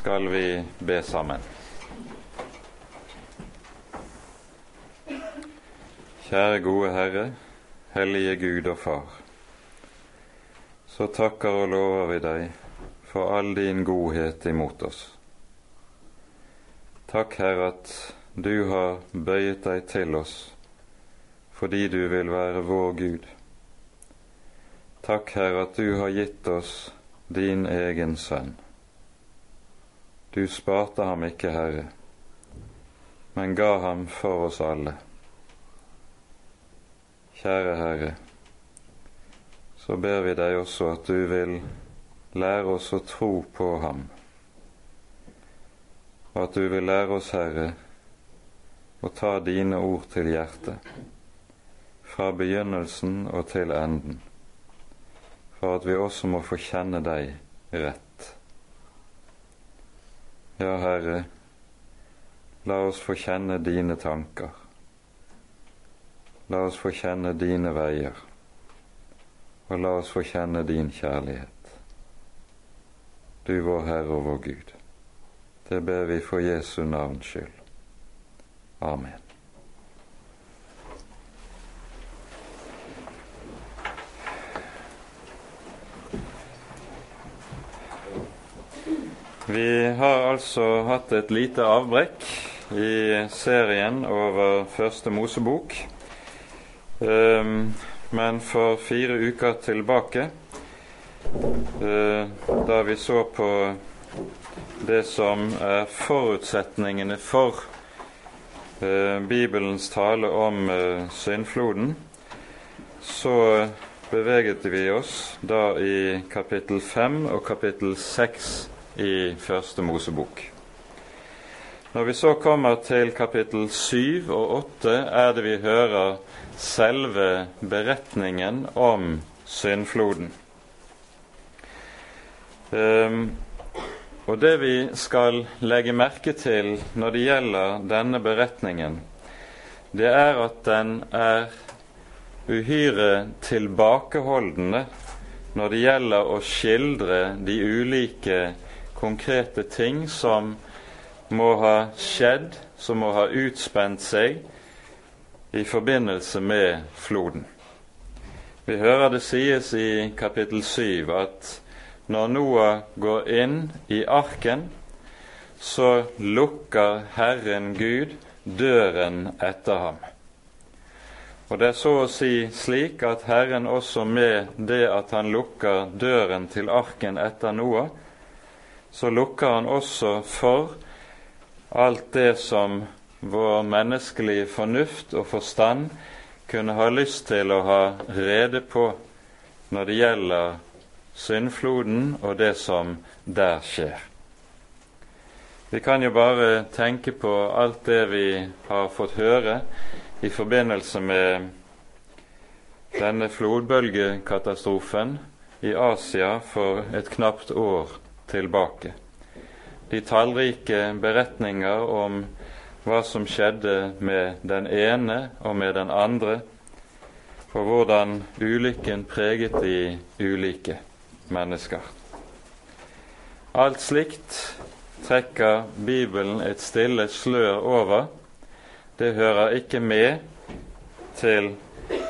skal vi be sammen. Kjære gode Herre, hellige Gud og Far. Så takker og lover vi deg for all din godhet imot oss. Takk, Herre, at du har bøyet deg til oss fordi du vil være vår Gud. Takk, Herre, at du har gitt oss din egen sønn. Du sparte ham ikke, Herre, men ga ham for oss alle. Kjære Herre, så ber vi deg også at du vil lære oss å tro på ham, og at du vil lære oss, Herre, å ta dine ord til hjertet, fra begynnelsen og til enden, for at vi også må få kjenne deg rett. Ja, Herre, la oss få kjenne dine tanker. La oss få kjenne dine veier, og la oss få kjenne din kjærlighet. Du vår Herre og vår Gud. Det ber vi for Jesu navns skyld. Amen. Vi har altså hatt et lite avbrekk i serien over Første Mosebok. Ehm, men for fire uker tilbake, eh, da vi så på det som er forutsetningene for eh, Bibelens tale om eh, syndfloden, så beveget vi oss da i kapittel fem og kapittel seks i Første Mosebok. Når vi så kommer til kapittel 7 og 8, er det vi hører selve beretningen om syndfloden. Um, og det vi skal legge merke til når det gjelder denne beretningen, det er at den er uhyre tilbakeholdende når det gjelder å skildre de ulike konkrete ting som må ha skjedd, som må ha utspent seg i forbindelse med floden. Vi hører det sies i kapittel 7 at når Noah går inn i arken, så lukker Herren Gud døren etter ham. Og det er så å si slik at Herren også med det at han lukker døren til arken etter Noah, så lukker han også for alt det som vår menneskelige fornuft og forstand kunne ha lyst til å ha rede på når det gjelder syndfloden og det som der skjer. Vi kan jo bare tenke på alt det vi har fått høre i forbindelse med denne flodbølgekatastrofen i Asia for et knapt år tilbake. De tallrike beretninger om hva som skjedde med den ene og med den andre, og hvordan ulykken preget de ulike mennesker. Alt slikt trekker Bibelen et stille slør over. Det hører ikke med til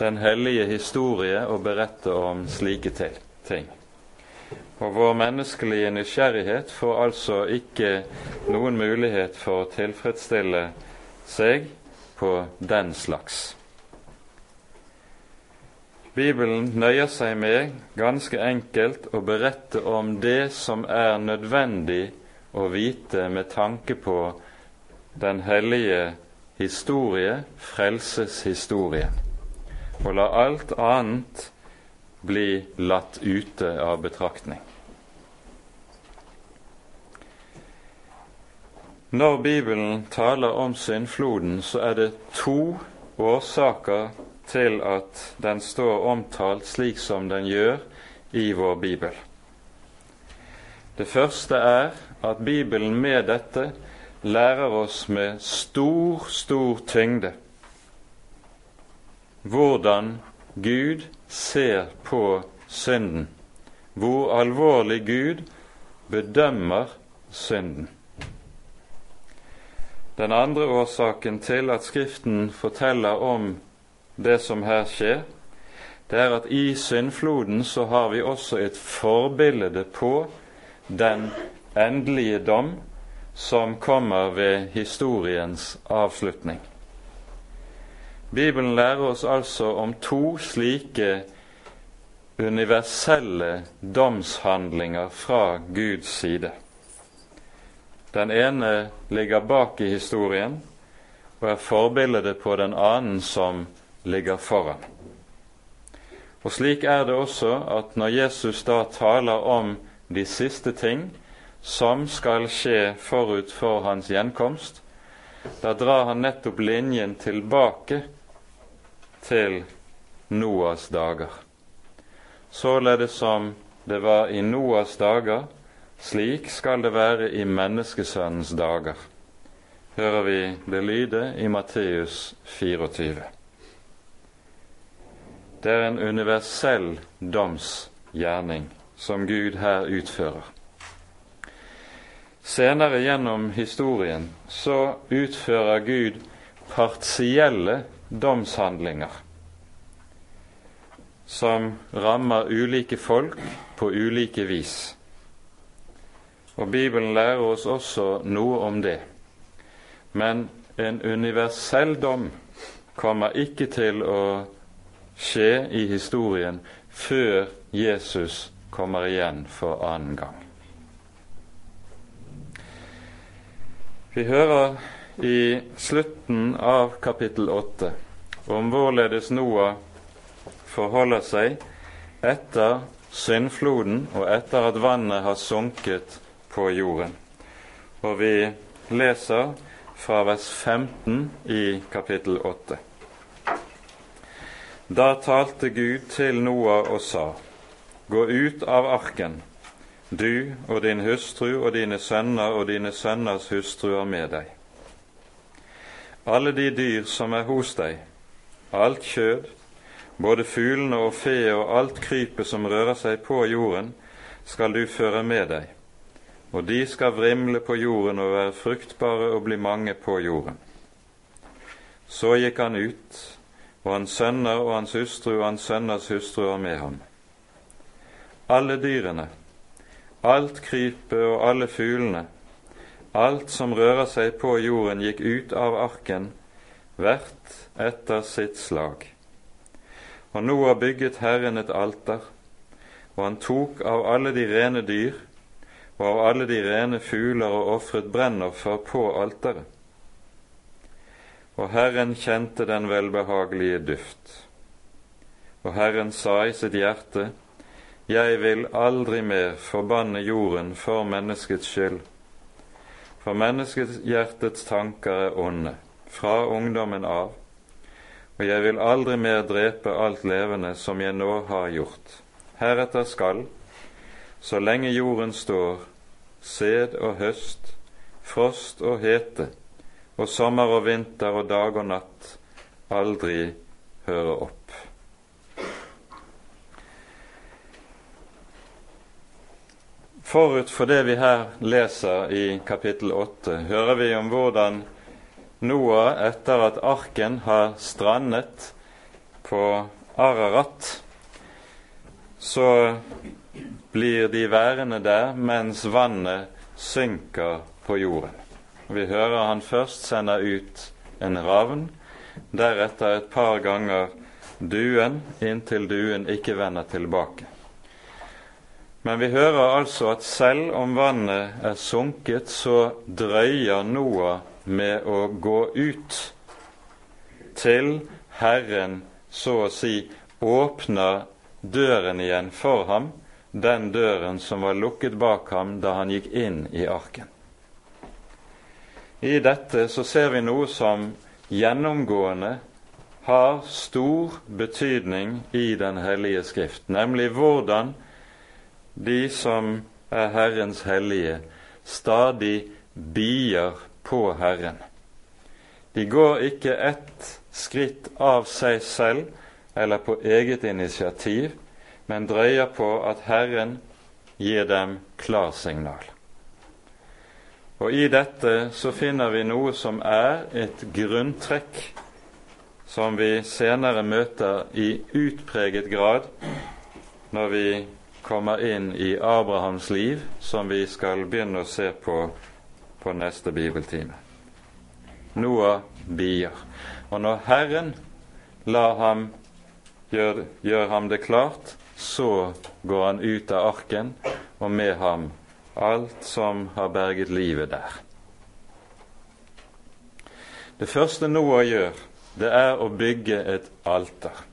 den hellige historie å berette om slike ting. Og vår menneskelige nysgjerrighet får altså ikke noen mulighet for å tilfredsstille seg på den slags. Bibelen nøyer seg med ganske enkelt å berette om det som er nødvendig å vite med tanke på den hellige historie, frelseshistorien, og la alt annet bli latt ute av betraktning. Når Bibelen taler om syndfloden, så er det to årsaker til at den står omtalt slik som den gjør i vår bibel. Det første er at Bibelen med dette lærer oss med stor, stor tyngde hvordan Gud ser på synden, hvor alvorlig Gud bedømmer synden. Den andre årsaken til at Skriften forteller om det som her skjer, det er at i syndfloden så har vi også et forbilde på den endelige dom som kommer ved historiens avslutning. Bibelen lærer oss altså om to slike universelle domshandlinger fra Guds side. Den ene ligger bak i historien og er forbildet på den annen som ligger foran. Og Slik er det også at når Jesus da taler om de siste ting som skal skje forut for hans gjenkomst, da drar han nettopp linjen tilbake til Noas dager. Således som det var i Noas dager, slik skal det være i menneskesønnens dager, hører vi det lyde i Matteus 24. Det er en universell domsgjerning som Gud her utfører. Senere gjennom historien så utfører Gud partielle domshandlinger som rammer ulike folk på ulike vis. Og Bibelen lærer oss også noe om det. Men en universell dom kommer ikke til å skje i historien før Jesus kommer igjen for annen gang. Vi hører i slutten av kapittel 8 om hvorledes Noah forholder seg etter syndfloden og etter at vannet har sunket på jorden. Og vi leser fra vers 15 i kapittel 8. Da talte Gud til Noah og sa:" Gå ut av arken, du og din hustru og dine sønner og dine sønners hustruer med deg. Alle de dyr som er hos deg, alt kjød, både fuglene og fe og alt krypet som rører seg på jorden, skal du føre med deg, og de skal vrimle på jorden og være fruktbare og bli mange på jorden. Så gikk han ut og hans sønner og hans hustru og hans sønners hustruer med ham. Alle dyrene, alt krypet og alle fuglene, alt som rører seg på jorden, gikk ut av arken, hvert etter sitt slag. Og Noah bygget Herren et alter, og han tok av alle de rene dyr og av alle de rene fugler og ofret brennoffer på alteret og Herren kjente den velbehagelige duft. Og Herren sa i sitt hjerte, Jeg vil aldri mer forbanne jorden for menneskets skyld, for menneskets hjertets tanker er onde, fra ungdommen av, og jeg vil aldri mer drepe alt levende som jeg nå har gjort. Heretter skal, så lenge jorden står, sæd og høst, frost og hete, og sommer og vinter og dag og natt aldri hører opp. Forut for det vi her leser i kapittel 8, hører vi om hvordan Noah, etter at arken har strandet på Ararat, så blir de værende der mens vannet synker på jorden. Vi hører han først sender ut en ravn, deretter et par ganger duen, inntil duen ikke vender tilbake. Men vi hører altså at selv om vannet er sunket, så drøyer Noah med å gå ut til Herren så å si åpner døren igjen for ham, den døren som var lukket bak ham da han gikk inn i arken. I dette så ser vi noe som gjennomgående har stor betydning i Den hellige skrift, nemlig hvordan de som er Herrens hellige, stadig bier på Herren. De går ikke ett skritt av seg selv eller på eget initiativ, men drøyer på at Herren gir dem klarsignal. Og i dette så finner vi noe som er et grunntrekk som vi senere møter i utpreget grad når vi kommer inn i Abrahams liv, som vi skal begynne å se på på neste bibeltime. Noah bier. Og når Herren lar ham gjør, gjør ham det klart, så går han ut av arken, og med ham alt som har berget livet der. Det første Noah gjør, det er å bygge et alter.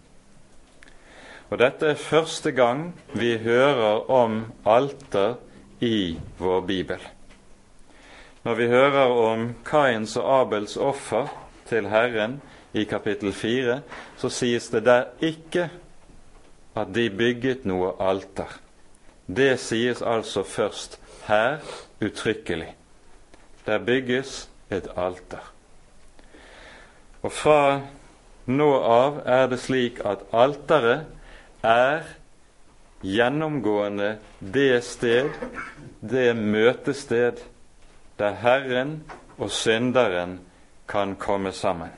Og dette er første gang vi hører om alter i vår bibel. Når vi hører om Kains og Abels offer til Herren i kapittel 4, så sies det der ikke at de bygget noe alter. Det sies altså først her uttrykkelig. Der bygges et alter. Og fra nå av er det slik at alteret er gjennomgående det sted, det møtested, der Herren og synderen kan komme sammen.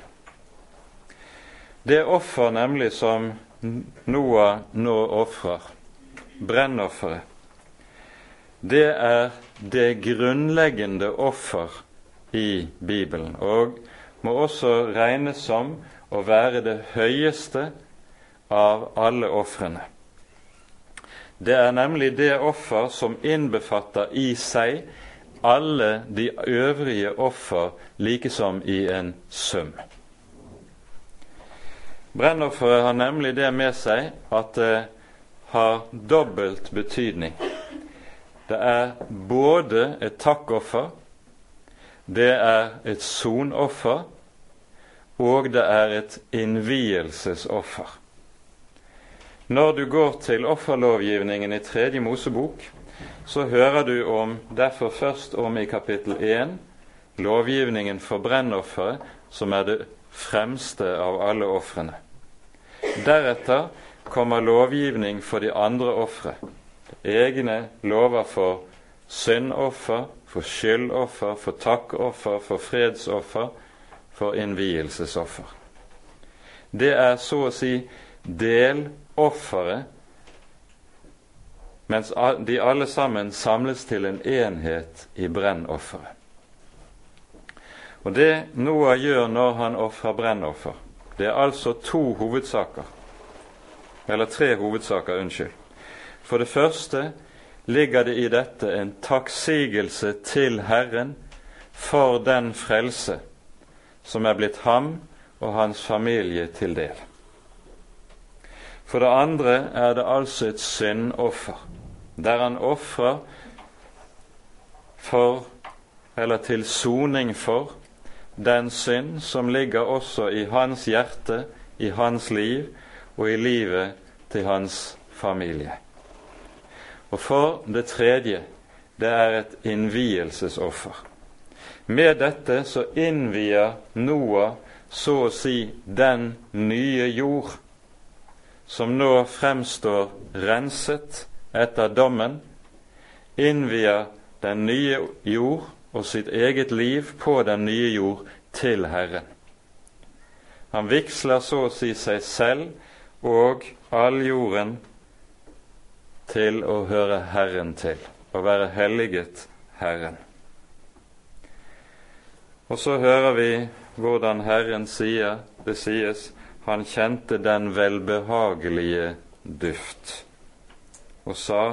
Det offer nemlig som Noah nå ofrer, brennofferet, det er det grunnleggende offer i Bibelen, og må også regnes som å være det høyeste av alle ofrene. Det er nemlig det offer som innbefatter i seg alle de øvrige offer, like som i en sum. Brennofferet har nemlig det med seg at det har dobbelt betydning. Det er både et takkoffer, det er et sonoffer, og det er et innvielsesoffer. Når du går til offerlovgivningen i Tredje Mosebok, så hører du om, derfor først om i kapittel 1 lovgivningen for brennofferet, som er det fremste av alle ofrene. Deretter kommer lovgivning for de andre ofre egne lover for syndoffer, for skyldoffer, for takkoffer, for fredsoffer, for innvielsesoffer. Det er så å si delofferet, mens de alle sammen samles til en enhet i brennofferet. Og Det Noah gjør når han ofrer brennoffer, det er altså to hovedsaker. Eller tre hovedsaker, unnskyld. For det første ligger det i dette en takksigelse til Herren for den frelse som er blitt ham og hans familie til del. For det andre er det altså et syndoffer, der han ofrer for, eller til soning for, den synd som ligger også i hans hjerte, i hans liv og i livet til hans familie. Og for det tredje det er et innvielsesoffer. Med dette så innvier Noah så å si den nye jord, som nå fremstår renset etter dommen, innvier den nye jord og sitt eget liv på den nye jord til Herren. Han vigsler så å si seg selv og all jorden til å høre Herren til, å være helliget Herren. Og så hører vi hvordan Herren sier, det sies, han kjente den velbehagelige duft, og sa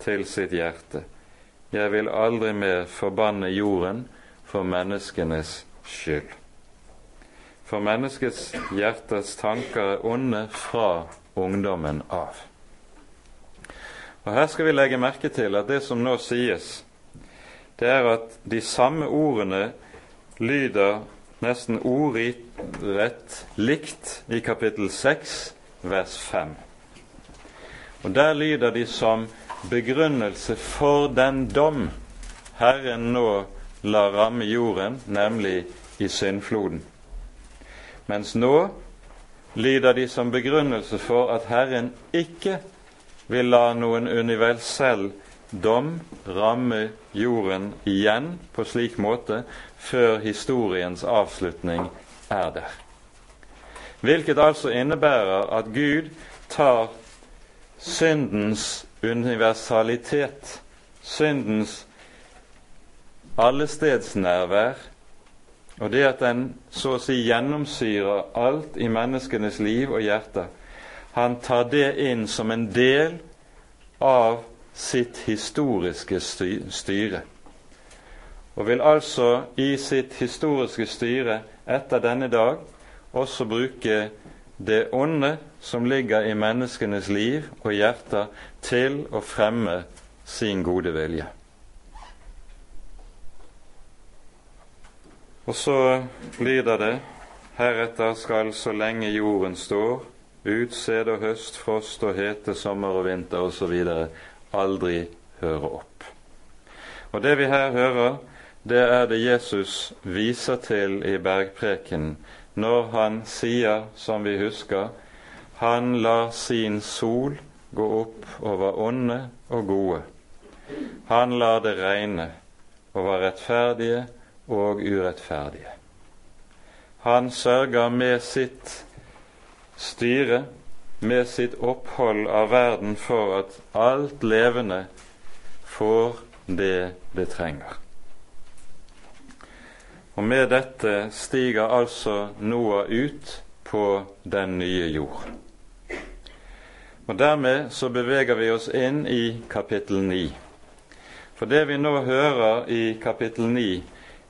til sitt hjerte, jeg vil aldri mer forbanne jorden for menneskenes skyld. For menneskets hjertes tanker er onde fra ungdommen av. Og Her skal vi legge merke til at det som nå sies, det er at de samme ordene lyder nesten ordrett likt i kapittel 6, vers 5. Og Der lyder de som begrunnelse for den dom Herren nå lar ramme jorden, nemlig i syndfloden. Mens nå lider de som begrunnelse for at Herren ikke vil la noen universell dom ramme jorden igjen på slik måte før historiens avslutning er der. Hvilket altså innebærer at Gud tar syndens universalitet, syndens allestedsnærvær, og det at den så å si gjennomsyrer alt i menneskenes liv og hjerte, han tar det inn som en del av sitt historiske styre. Og vil altså i sitt historiske styre etter denne dag også bruke det onde som ligger i menneskenes liv og hjerter, til å fremme sin gode vilje. Og så lyder det heretter skal så lenge jorden står, utsed og høst, frost og hete, sommer og vinter osv. aldri høre opp. Og det vi her hører, det er det Jesus viser til i bergprekenen når han sier, som vi husker, han lar sin sol gå opp over onde og gode. Han lar det regne over rettferdige og urettferdige. Han sørger med sitt styre, med sitt opphold av verden, for at alt levende får det det trenger. Og med dette stiger altså Noah ut på den nye jord. Og Dermed så beveger vi oss inn i kapittel 9. For det vi nå hører i kapittel 9,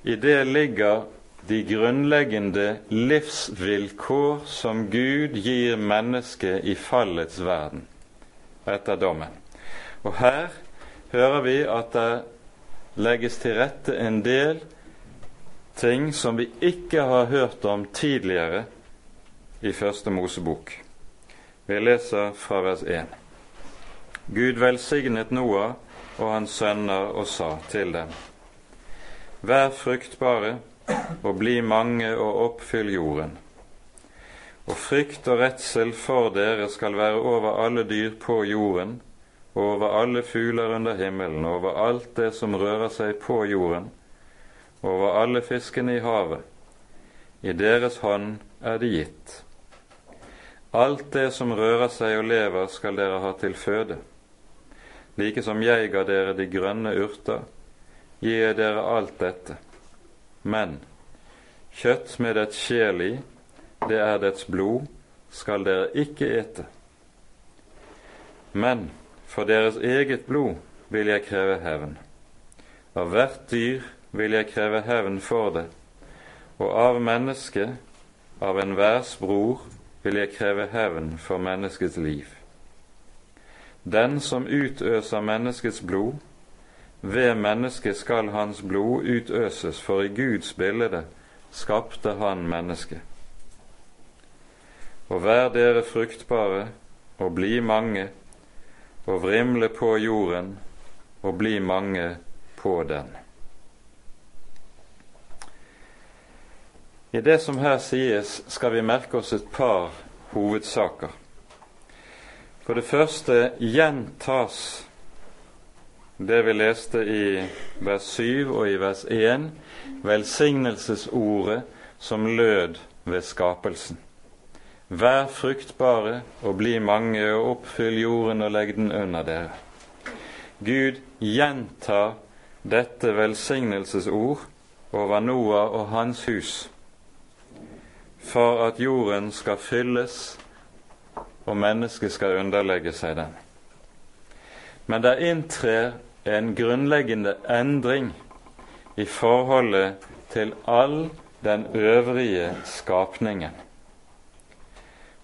i det ligger de grunnleggende livsvilkår som Gud gir mennesket i fallets verden etter dommen. Og her hører vi at det legges til rette en del ting som vi ikke har hørt om tidligere i Første Mosebok. Vi leser fra vers 1. Gud velsignet Noah og hans sønner og sa til dem:" Vær fruktbare og bli mange og oppfyll jorden. Og frykt og redsel for dere skal være over alle dyr på jorden, over alle fugler under himmelen, over alt det som rører seg på jorden, over alle fiskene i havet. I deres hånd er det gitt. Alt det som rører seg og lever, skal dere ha til føde. Like som jeg ga dere de grønne urter, gir jeg dere alt dette. Men kjøtt med dets sjel i, det er dets blod, skal dere ikke ete. Men for deres eget blod vil jeg kreve hevn. Av hvert dyr vil jeg kreve hevn for det, og av mennesket, av enhvers bror, vil jeg kreve hevn for menneskets liv. Den som utøser menneskets blod, ved mennesket skal hans blod utøses, for i Guds bilde skapte han mennesket. Og vær dere fruktbare og bli mange, og vrimle på jorden og bli mange på den. I det som her sies, skal vi merke oss et par hovedsaker. For det første gjentas det vi leste i vers 7 og i vers 1, velsignelsesordet som lød ved skapelsen. Vær fruktbare og bli mange og oppfyll jorden og legg den under dere. Gud gjentar dette velsignelsesord over Noah og hans hus for at jorden skal fylles og mennesket skal underlegge seg den. Men det inntrer en grunnleggende endring i forholdet til all den øvrige skapningen.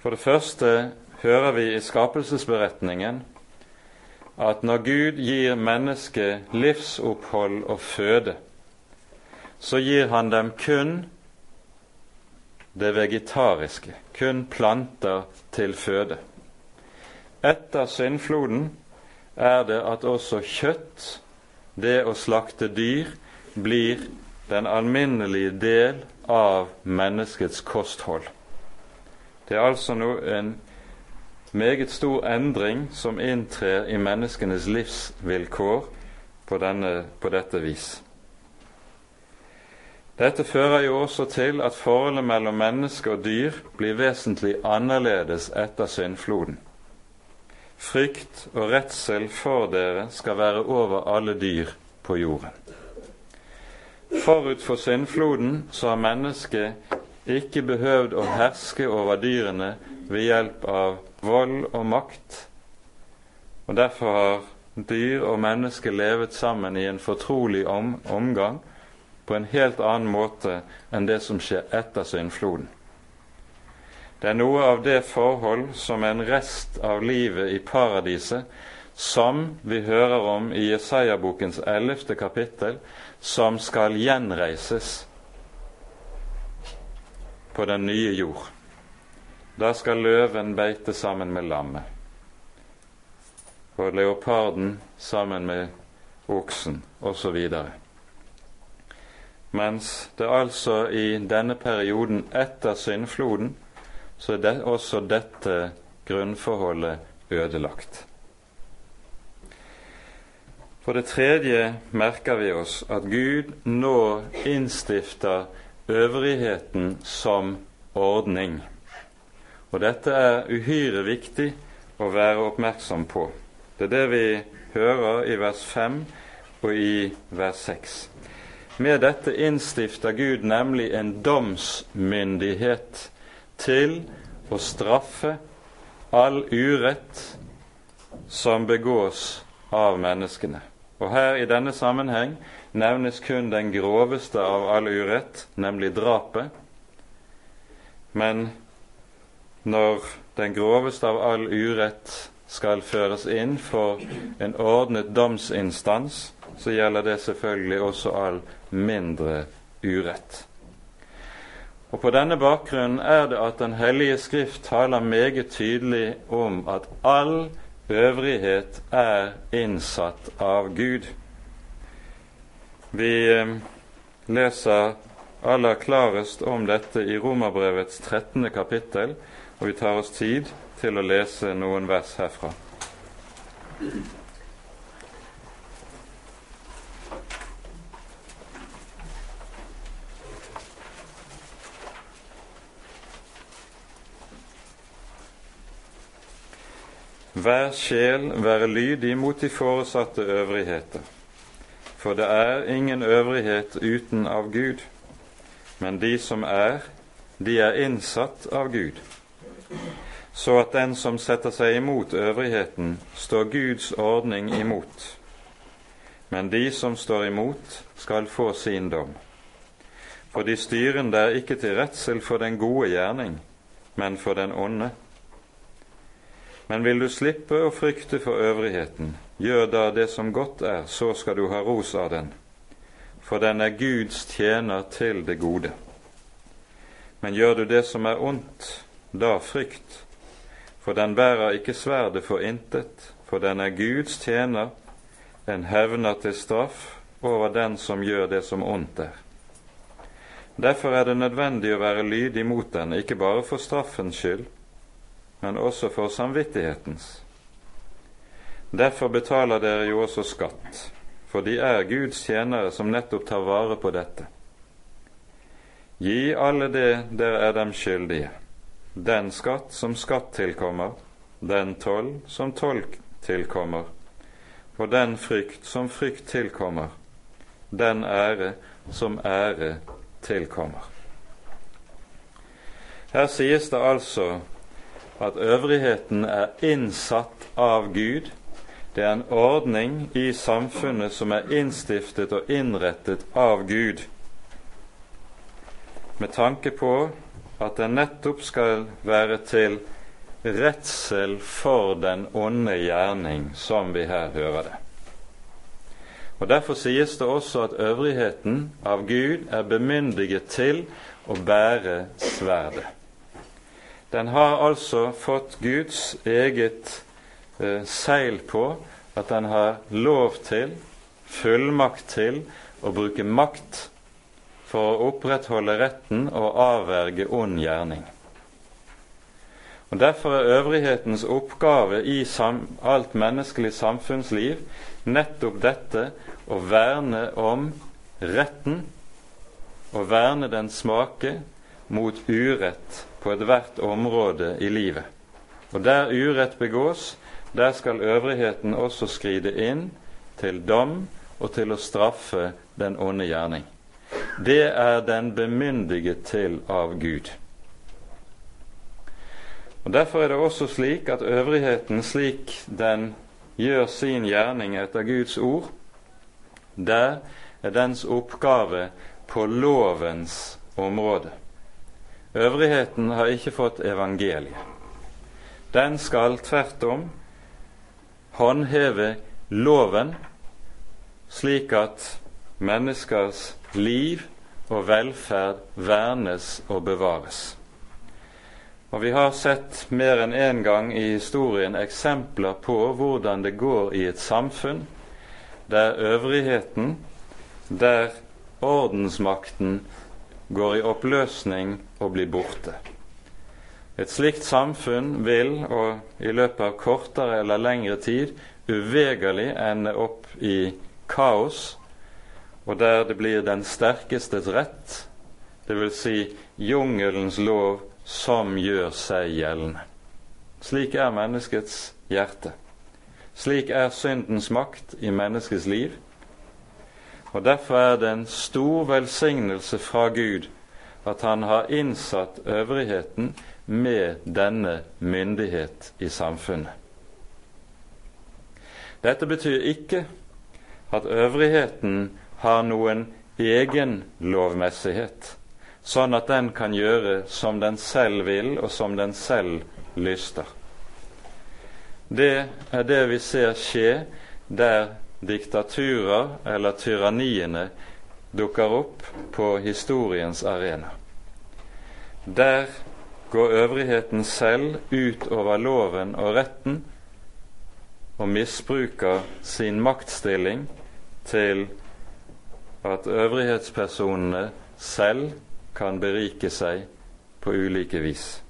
For det første hører vi i skapelsesberetningen at når Gud gir mennesket livsopphold og føde, så gir han dem kun det vegetariske, kun planter til føde. Etter syndfloden er det at også kjøtt, det å slakte dyr, blir den alminnelige del av menneskets kosthold. Det er altså nå en meget stor endring som inntrer i menneskenes livsvilkår på, denne, på dette vis. Dette fører jo også til at forholdet mellom menneske og dyr blir vesentlig annerledes etter syndfloden. Frykt og redsel for dere skal være over alle dyr på jorden. Forut for syndfloden så har mennesket ikke behøvd å herske over dyrene ved hjelp av vold og makt, og derfor har dyr og menneske levet sammen i en fortrolig om omgang på en helt annen måte enn det som skjer etter syndfloden. Det er noe av det forhold som en rest av livet i paradiset, som vi hører om i Jesaja-bokens ellevte kapittel, som skal gjenreises på den nye jord. Da skal løven beite sammen med lammet, og leoparden sammen med oksen, osv. Mens det altså i denne perioden etter syndfloden så er det også dette grunnforholdet ødelagt. For det tredje merker vi oss at Gud nå innstifter øvrigheten som ordning. Og dette er uhyre viktig å være oppmerksom på. Det er det vi hører i vers 5 og i vers 6. Med dette innstifter Gud nemlig en domsmyndighet til å straffe all urett som begås av menneskene. Og her i denne sammenheng nevnes kun den groveste av all urett, nemlig drapet. Men når den groveste av all urett skal føres inn for en ordnet domsinstans, så gjelder det selvfølgelig også all mindre urett. Og På denne bakgrunn er det at Den hellige Skrift taler meget tydelig om at all øvrighet er innsatt av Gud. Vi eh, leser aller klarest om dette i Romerbrevets 13. kapittel, og vi tar oss tid til å lese noen vers herfra. Hver sjel være lydig mot de foresatte øvrigheter. For det er ingen øvrighet uten av Gud, men de som er, de er innsatt av Gud. Så at den som setter seg imot øvrigheten, står Guds ordning imot. Men de som står imot, skal få sin dom. For de styrende er ikke til redsel for den gode gjerning, men for den onde. Men vil du slippe å frykte for øvrigheten, gjør da det som godt er, så skal du ha ros av den, for den er Guds tjener til det gode. Men gjør du det som er ondt, da frykt, for den bærer ikke sverdet for intet, for den er Guds tjener, en hevner til straff over den som gjør det som ondt er. Derfor er det nødvendig å være lydig mot den, ikke bare for straffens skyld, men også for samvittighetens. Derfor betaler dere jo også skatt, for de er Guds tjenere som nettopp tar vare på dette. Gi alle det dere er dem skyldige, den skatt som skatt tilkommer, den toll som toll tilkommer, og den frykt som frykt tilkommer, den ære som ære tilkommer. Her sies det altså at øvrigheten er innsatt av Gud. Det er en ordning i samfunnet som er innstiftet og innrettet av Gud, med tanke på at den nettopp skal være til redsel for den onde gjerning, som vi her hører det. Og Derfor sies det også at øvrigheten av Gud er bemyndiget til å bære sverdet. Den har altså fått Guds eget eh, seil på at den har lov til, fullmakt til, å bruke makt for å opprettholde retten og avverge ond gjerning. Og Derfor er øvrighetens oppgave i alt menneskelig samfunnsliv nettopp dette å verne om retten, å verne den smake mot urett på ethvert område i livet. Og der urett begås, der skal øvrigheten også skride inn til dom og til å straffe den onde gjerning. Det er den bemyndiget til av Gud. Og Derfor er det også slik at øvrigheten, slik den gjør sin gjerning etter Guds ord, der er dens oppgave på lovens område. Øvrigheten har ikke fått evangeliet. Den skal tvert om håndheve loven, slik at menneskers liv og velferd vernes og bevares. Og Vi har sett mer enn én en gang i historien eksempler på hvordan det går i et samfunn der øvrigheten, der ordensmakten går i oppløsning og blir borte. Et slikt samfunn vil, og i løpet av kortere eller lengre tid, uvegerlig ende opp i kaos, og der det blir den sterkestes rett, dvs. Si jungelens lov som gjør seg gjeldende. Slik er menneskets hjerte. Slik er syndens makt i menneskets liv. Og Derfor er det en stor velsignelse fra Gud at han har innsatt øvrigheten med denne myndighet i samfunnet. Dette betyr ikke at øvrigheten har noen egen lovmessighet sånn at den kan gjøre som den selv vil, og som den selv lyster. Det er det vi ser skje der diktaturer eller tyranniene dukker opp på historiens arena. Der går øvrigheten selv ut over loven og retten og misbruker sin maktstilling til at øvrighetspersonene selv kan berike seg på ulike vis.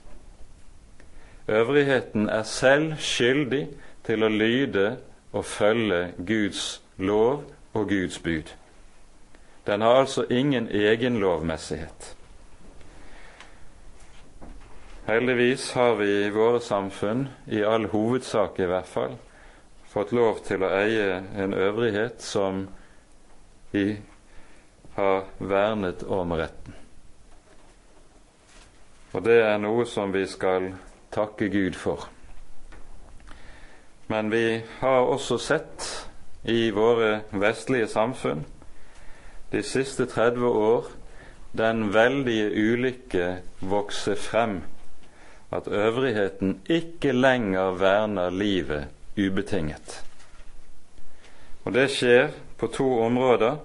Øvrigheten er selv skyldig til å lyde og følge Guds lov og Guds bud. Den har altså ingen egen lovmessighet. Heldigvis har vi i våre samfunn, i all hovedsak i hvert fall, fått lov til å eie en øvrighet som vi har vernet om retten. Og det er noe som vi skal takke Gud for. Men vi har også sett i våre vestlige samfunn de siste 30 år den veldige ulykke vokse frem at øvrigheten ikke lenger verner livet ubetinget. Og det skjer på to områder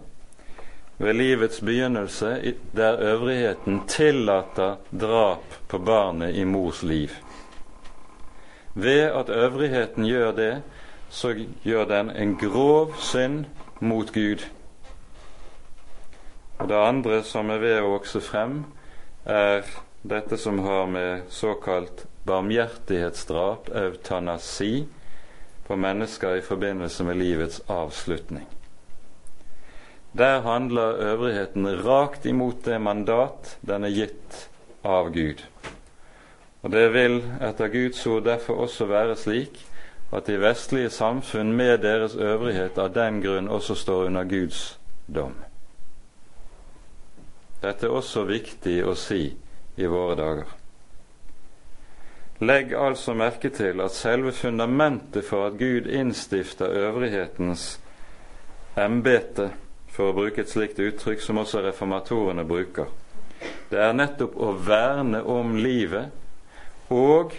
ved livets begynnelse, der øvrigheten tillater drap på barnet i mors liv. Ved at øvrigheten gjør det, så gjør den en grov synd mot Gud. Og Det andre som er ved å vokse frem, er dette som har med såkalt barmhjertighetsdrap, eutanasi, på mennesker i forbindelse med livets avslutning. Der handler øvrigheten rakt imot det mandat den er gitt av Gud. Og Det vil etter Guds ord derfor også være slik at de vestlige samfunn med deres øvrighet av den grunn også står under Guds dom. Dette er også viktig å si i våre dager. Legg altså merke til at selve fundamentet for at Gud innstifter øvrighetens embete for å bruke et slikt uttrykk som også reformatorene bruker. Det er nettopp å verne om livet og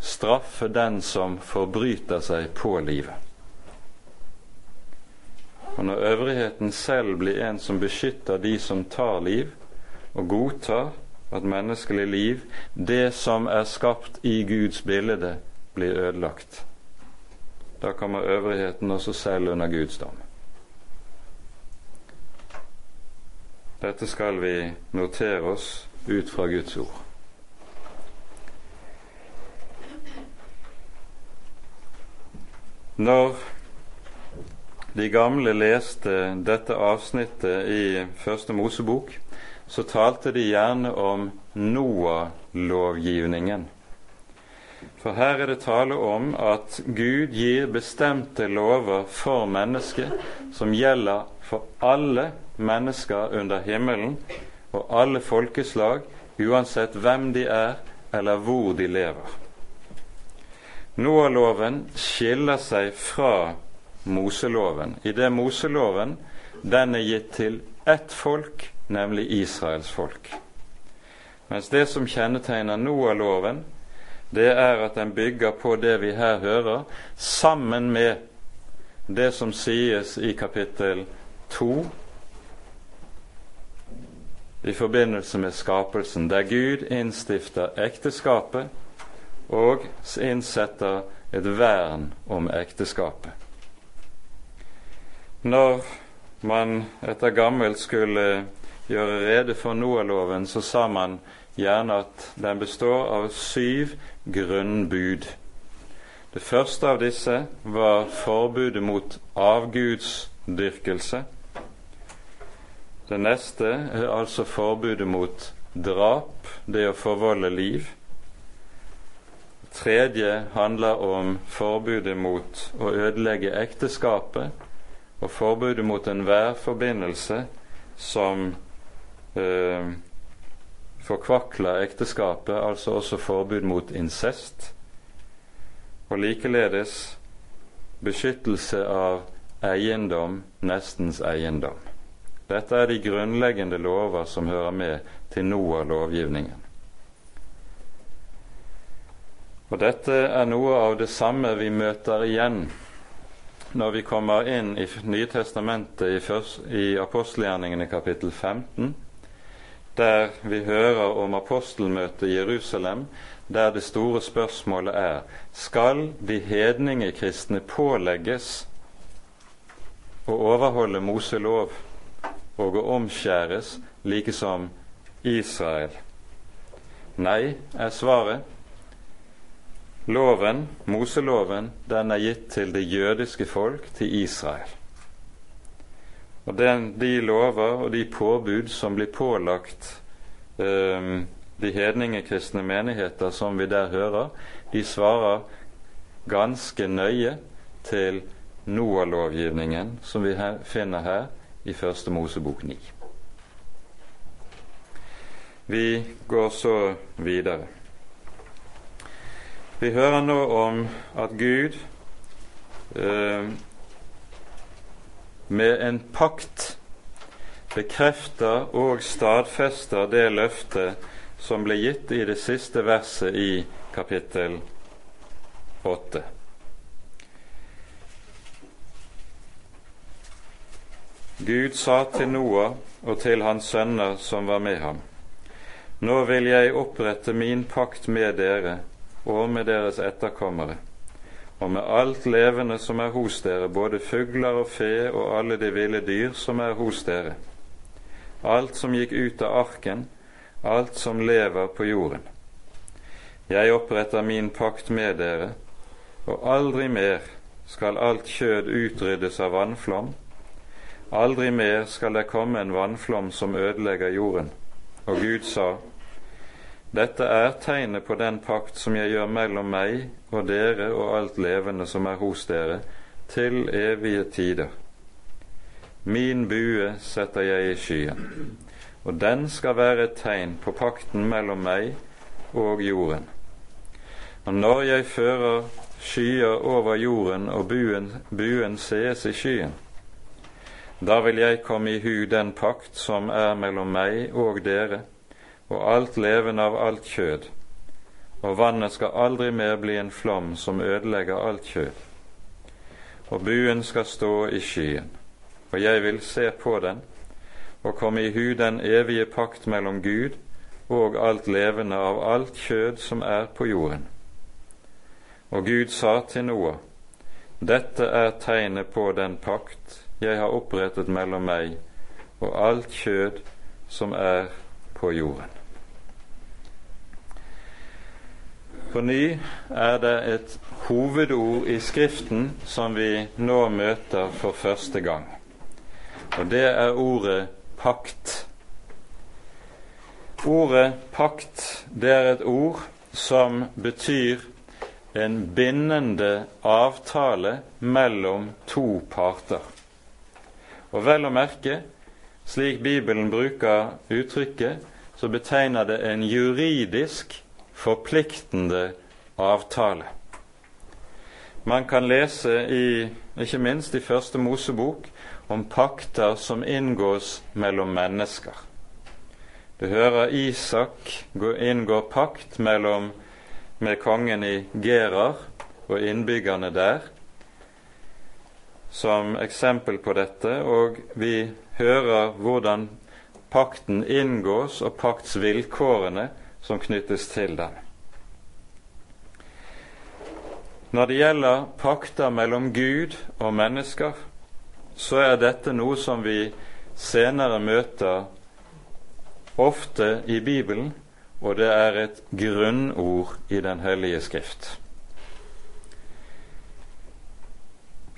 straffe den som forbryter seg på livet. Og Når øvrigheten selv blir en som beskytter de som tar liv, og godtar at menneskelig liv, det som er skapt i Guds bilde, blir ødelagt, da kommer øvrigheten også selv under Guds dom. Dette skal vi notere oss ut fra Guds ord. Når de gamle leste dette avsnittet i Første Mosebok, så talte de gjerne om Noah-lovgivningen. For her er det tale om at Gud gir bestemte lover for mennesket som gjelder for alle mennesker under himmelen og alle folkeslag, uansett hvem de er eller hvor de lever. Noah-loven skiller seg fra Moseloven, i det Moseloven den er gitt til ett folk, nemlig Israels folk. Mens det som kjennetegner Noah-loven, det er at den bygger på det vi her hører, sammen med det som sies i kapittel 2 i forbindelse med skapelsen, der Gud innstifter ekteskapet og innsetter et vern om ekteskapet. Når man etter gammelt skulle gjøre rede for Noah-loven, så sa man gjerne at den består av syv grunnbud. Det første av disse var forbudet mot avgudsdyrkelse. Det neste er altså forbudet mot drap, det å forvolde liv. Tredje handler om forbudet mot å ødelegge ekteskapet og forbudet mot enhver forbindelse som eh, forkvakler ekteskapet, altså også forbud mot incest, og likeledes beskyttelse av eiendom, nestens eiendom. Dette er de grunnleggende lover som hører med til Noah-lovgivningen. Og Dette er noe av det samme vi møter igjen når vi kommer inn i Nye testamentet i, i apostelgjerningene kapittel 15, der vi hører om apostelmøtet i Jerusalem, der det store spørsmålet er skal de hedningekristne pålegges å overholde Moselov og å omskjæres like som Israel? Nei, er svaret. Loven, Moseloven, den er gitt til det jødiske folk, til Israel. Og den, de lover og de påbud som blir pålagt um, de hedningekristne menigheter som vi der hører, de svarer ganske nøye til Noah-lovgivningen som vi her, finner her i Første Mosebok 9. Vi går så videre. Vi hører nå om at Gud eh, med en pakt bekrefter og stadfester det løftet som ble gitt i det siste verset i kapittel 8. Gud sa til Noah og til hans sønner som var med ham, Nå vil jeg opprette min pakt med dere og med deres etterkommere og med alt levende som er hos dere, både fugler og fe og alle de ville dyr som er hos dere, alt som gikk ut av arken, alt som lever på jorden. Jeg oppretter min pakt med dere, og aldri mer skal alt kjød utryddes av vannflom, aldri mer skal det komme en vannflom som ødelegger jorden. Og Gud sa, dette er tegnet på den pakt som jeg gjør mellom meg og dere og alt levende som er hos dere, til evige tider. Min bue setter jeg i skyen, og den skal være et tegn på pakten mellom meg og jorden. Og når jeg fører skyer over jorden og buen, buen sees i skyen, da vil jeg komme i hu den pakt som er mellom meg og dere, og alt levende av alt kjød, og vannet skal aldri mer bli en flom som ødelegger alt kjød. Og buen skal stå i skyen, og jeg vil se på den, og komme i hu den evige pakt mellom Gud og alt levende av alt kjød som er på jorden. Og Gud sa til Noah, dette er tegnet på den pakt jeg har opprettet mellom meg og alt kjød som er på jorden. På ny er det et hovedord i Skriften som vi nå møter for første gang. Og det er ordet pakt. Ordet pakt det er et ord som betyr en bindende avtale mellom to parter. Og vel å merke, slik Bibelen bruker uttrykket, så betegner det en juridisk forpliktende avtale. Man kan lese i, ikke minst i Første Mosebok, om pakter som inngås mellom mennesker. Du hører Isak inngå pakt mellom, med kongen i Gerar og innbyggerne der som eksempel på dette, og vi hører hvordan pakten inngås og paktsvilkårene som knyttes til dem. Når det gjelder pakter mellom Gud og mennesker, så er dette noe som vi senere møter ofte i Bibelen, og det er et grunnord i Den hellige skrift.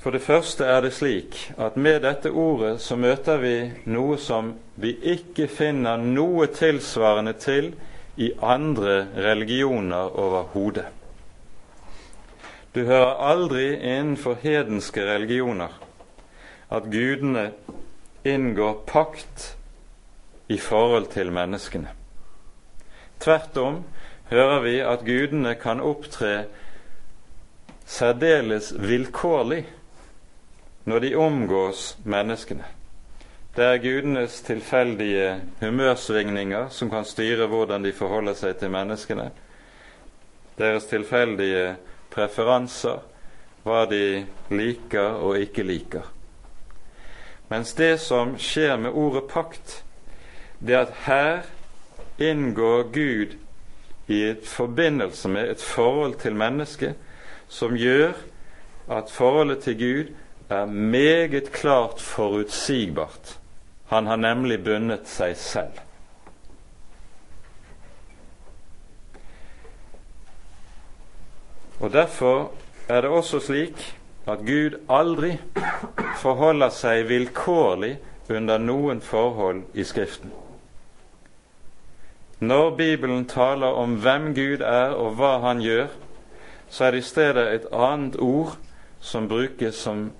For det første er det slik at med dette ordet så møter vi noe som vi ikke finner noe tilsvarende til i andre religioner overhodet. Du hører aldri innenfor hedenske religioner at gudene inngår pakt i forhold til menneskene. Tvert om hører vi at gudene kan opptre særdeles vilkårlig når de omgås menneskene. Det er gudenes tilfeldige humørsvingninger som kan styre hvordan de forholder seg til menneskene. Deres tilfeldige preferanser, hva de liker og ikke liker. Mens det som skjer med ordet pakt, det er at her inngår Gud i et forbindelse med et forhold til mennesket som gjør at forholdet til Gud er meget klart forutsigbart. Han har nemlig bundet seg selv. Og Derfor er det også slik at Gud aldri forholder seg vilkårlig under noen forhold i Skriften. Når Bibelen taler om hvem Gud er og hva Han gjør, så er det i stedet et annet ord som brukes som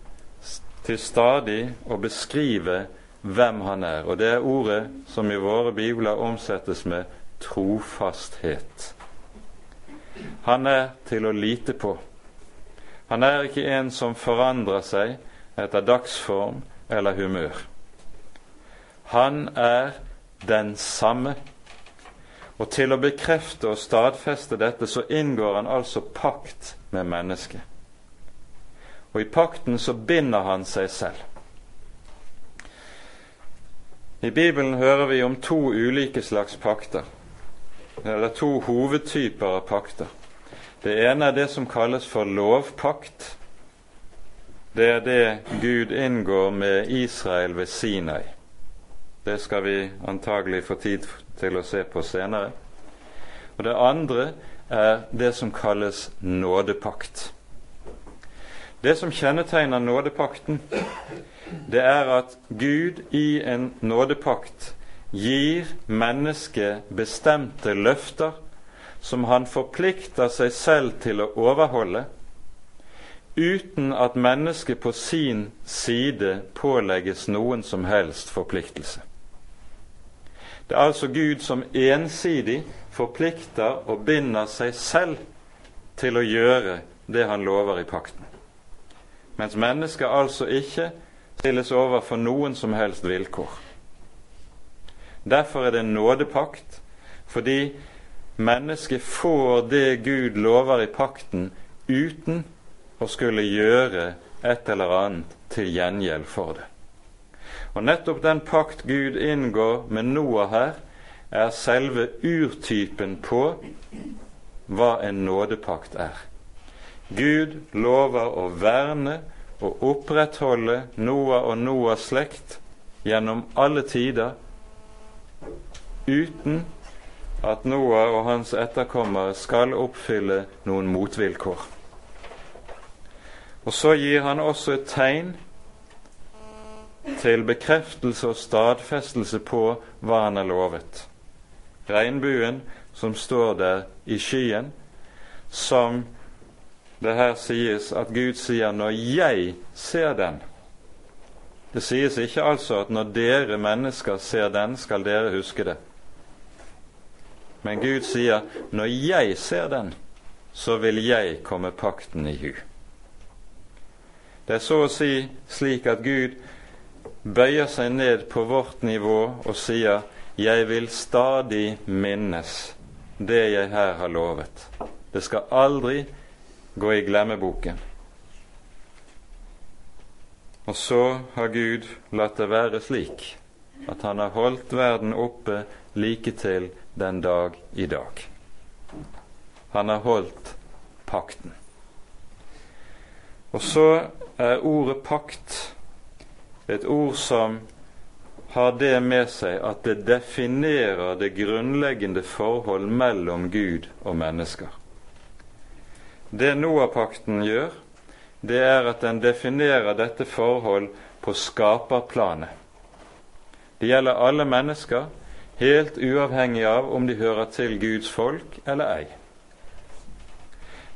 til stadig å beskrive hvem han er. Og det er ordet som i våre bibler omsettes med trofasthet. Han er til å lite på. Han er ikke en som forandrer seg etter dagsform eller humør. Han er den samme. Og til å bekrefte og stadfeste dette, så inngår han altså pakt med mennesket. Og i pakten så binder han seg selv. I Bibelen hører vi om to ulike slags pakter. Det er to hovedtyper av pakter. Det ene er det som kalles for lovpakt. Det er det Gud inngår med Israel ved Sinai. Det skal vi antagelig få tid til å se på senere. Og Det andre er det som kalles nådepakt. Det som kjennetegner nådepakten, det er at Gud i en nådepakt gir mennesket bestemte løfter som han forplikter seg selv til å overholde, uten at mennesket på sin side pålegges noen som helst forpliktelse. Det er altså Gud som ensidig forplikter og binder seg selv til å gjøre det han lover i pakten, mens mennesket altså ikke stilles overfor noen som helst vilkår. Derfor er det en nådepakt, fordi mennesket får det Gud lover i pakten, uten å skulle gjøre et eller annet til gjengjeld for det. Og nettopp den pakt Gud inngår med Noah her, er selve urtypen på hva en nådepakt er. Gud lover å verne å opprettholde Noah og Noahs slekt gjennom alle tider uten at Noah og hans etterkommere skal oppfylle noen motvilkår. Og så gir han også et tegn til bekreftelse og stadfestelse på hva han har lovet. Regnbuen som står der i skyen, som det her sies at Gud sier 'når jeg ser den'. Det sies ikke altså at når dere mennesker ser den, skal dere huske det. Men Gud sier 'når jeg ser den, så vil jeg komme pakten i hu'. Det er så å si slik at Gud bøyer seg ned på vårt nivå og sier 'Jeg vil stadig minnes det jeg her har lovet'. Det skal aldri gå i glemmeboken. Og så har Gud latt det være slik at han har holdt verden oppe like til den dag i dag. Han har holdt pakten. Og så er ordet pakt et ord som har det med seg at det definerer det grunnleggende forhold mellom Gud og mennesker. Det Noah-pakten gjør, det er at den definerer dette forhold på skaperplanet. Det gjelder alle mennesker, helt uavhengig av om de hører til Guds folk eller ei.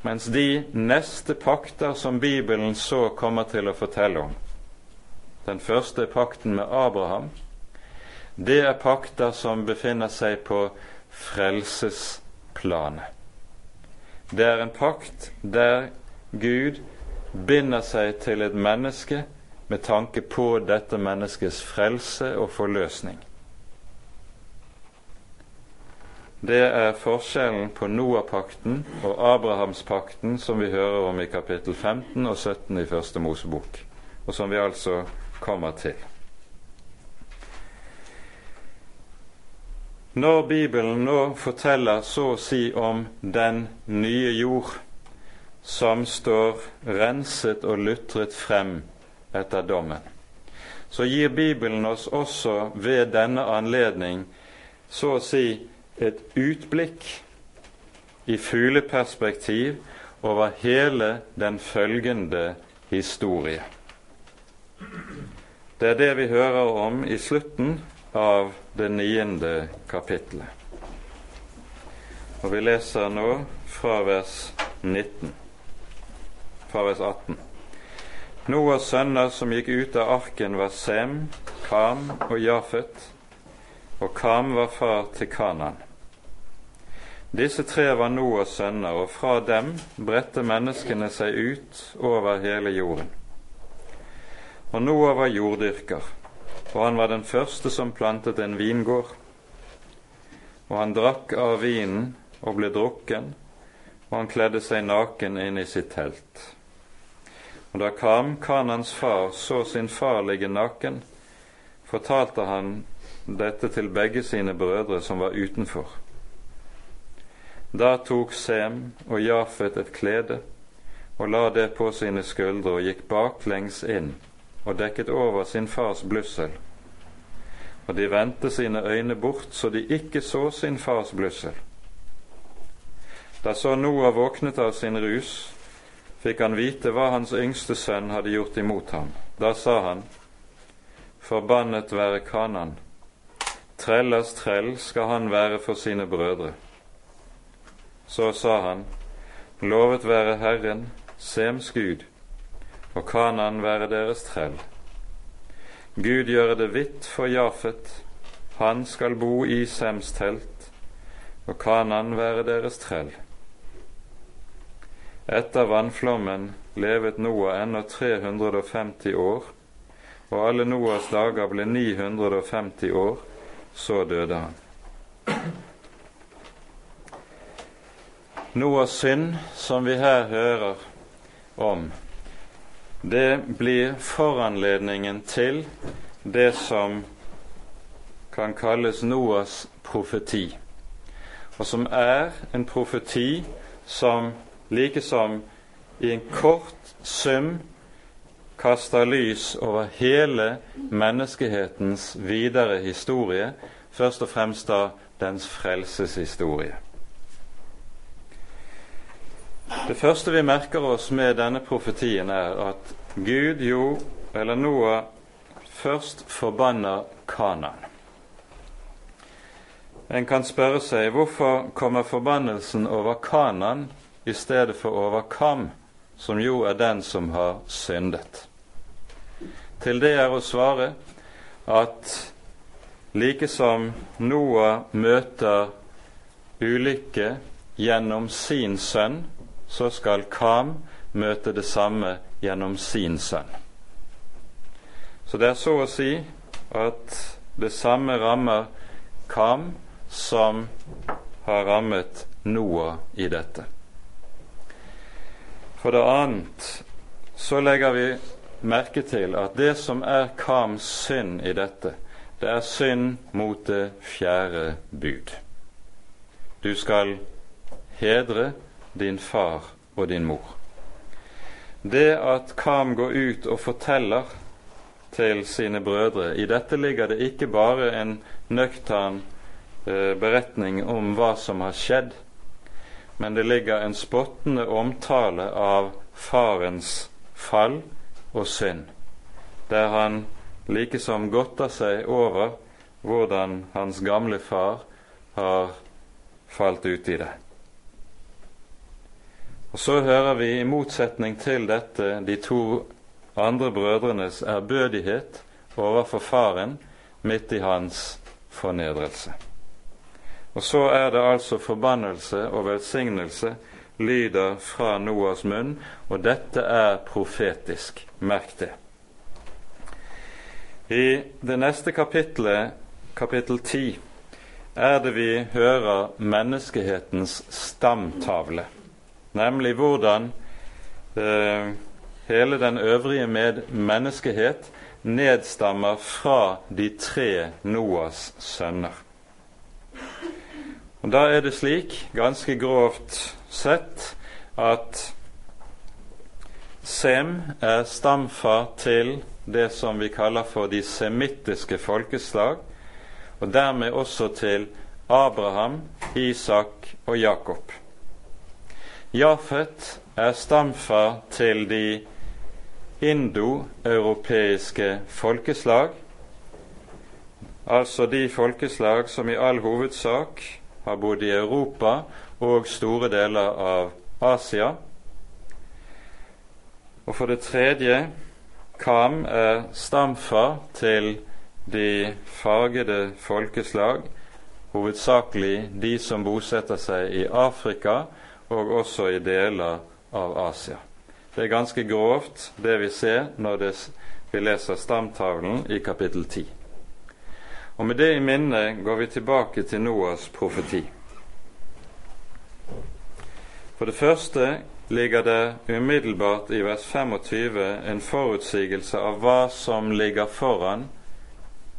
Mens de neste pakter som Bibelen så kommer til å fortelle om, den første er pakten med Abraham, det er pakter som befinner seg på frelsesplanet. Det er en pakt der Gud binder seg til et menneske med tanke på dette menneskets frelse og forløsning. Det er forskjellen på Noah-pakten og Abrahamspakten som vi hører om i kapittel 15 og 17 i Første Mosebok, og som vi altså kommer til. Når Bibelen nå forteller så å si om den nye jord som står renset og lutret frem etter dommen, så gir Bibelen oss også ved denne anledning så å si et utblikk i fugleperspektiv over hele den følgende historie. Det er det vi hører om i slutten av det niende kapittelet. Og vi leser nå fra vers 19, fra vers 18. Noas sønner som gikk ut av arken, var Sem, Kam og Jafet, og Kam var far til Kanan. Disse tre var Noas sønner, og fra dem bredte menneskene seg ut over hele jorden. Og Noah var jorddyrker og han var den første som plantet en vingård. Og han drakk av vinen og ble drukken, og han kledde seg naken inn i sitt telt. Og da Kam, Kanans far, så sin far ligge naken, fortalte han dette til begge sine brødre som var utenfor. Da tok Sem og Jafet et klede og la det på sine skuldre og gikk baklengs inn og dekket over sin fars blussel. Og de vendte sine øyne bort så de ikke så sin fars blussel. Da så Noah våknet av sin rus, fikk han vite hva hans yngste sønn hadde gjort imot ham. Da sa han, Forbannet være Kanan, trellers trell skal han være for sine brødre. Så sa han, Lovet være Herren, Sems Gud, og Kanan være deres trell. Gud gjøre det hvitt for Jafet, han skal bo i Sems telt, og Kanan være deres trell. Etter vannflommen levet Noah ennå 350 år, og alle Noahs dager ble 950 år, så døde han. Noahs synd, som vi her hører om, det blir foranledningen til det som kan kalles Noas profeti, og som er en profeti som likesom i en kort sum kaster lys over hele menneskehetens videre historie først og fremst da dens frelseshistorie. Det første vi merker oss med denne profetien, er at Gud jo, eller Noah, først forbanner Kanan. En kan spørre seg hvorfor kommer forbannelsen over Kanan i stedet for over Kam, som jo er den som har syndet. Til det er å svare at like som Noah møter ulykke gjennom sin sønn, så skal Kam møte det samme gjennom sin sønn. Så det er så å si at det samme rammer Kam som har rammet Noah i dette. For det annet så legger vi merke til at det som er Kams synd i dette, det er synd mot det fjerde bud. Du skal hedre din far og din mor. Det at Kam går ut og forteller til sine brødre I dette ligger det ikke bare en nøktern eh, beretning om hva som har skjedd, men det ligger en spottende omtale av farens fall og synd, der han likesom godter seg over hvordan hans gamle far har falt ut i det. Og Så hører vi i motsetning til dette de to andre brødrenes ærbødighet overfor faren midt i hans fornedrelse. Og så er det altså forbannelse og velsignelse lyder fra Noas munn, og dette er profetisk. Merk det. I det neste kapitlet, kapittel 10, er det vi hører menneskehetens stamtavle, nemlig hvordan eh, hele den øvrige med menneskehet nedstammer fra de tre Noas sønner. Og Da er det slik, ganske grovt sett, at Sem er stamfar til det som vi kaller for de semittiske folkeslag, og dermed også til Abraham, Isak og Jakob. Jafet er stamfar til de indoeuropeiske folkeslag, altså de folkeslag som i all hovedsak har bodd i Europa og store deler av Asia. Og for det tredje Kam er stamfar til de fargede folkeslag, hovedsakelig de som bosetter seg i Afrika og også i deler av Asia. Det er ganske grovt, det vi ser når det, vi leser stamtavlen i kapittel 10. Og Med det i minne går vi tilbake til Noas profeti. For det første ligger det umiddelbart i vers 25 en forutsigelse av hva som ligger foran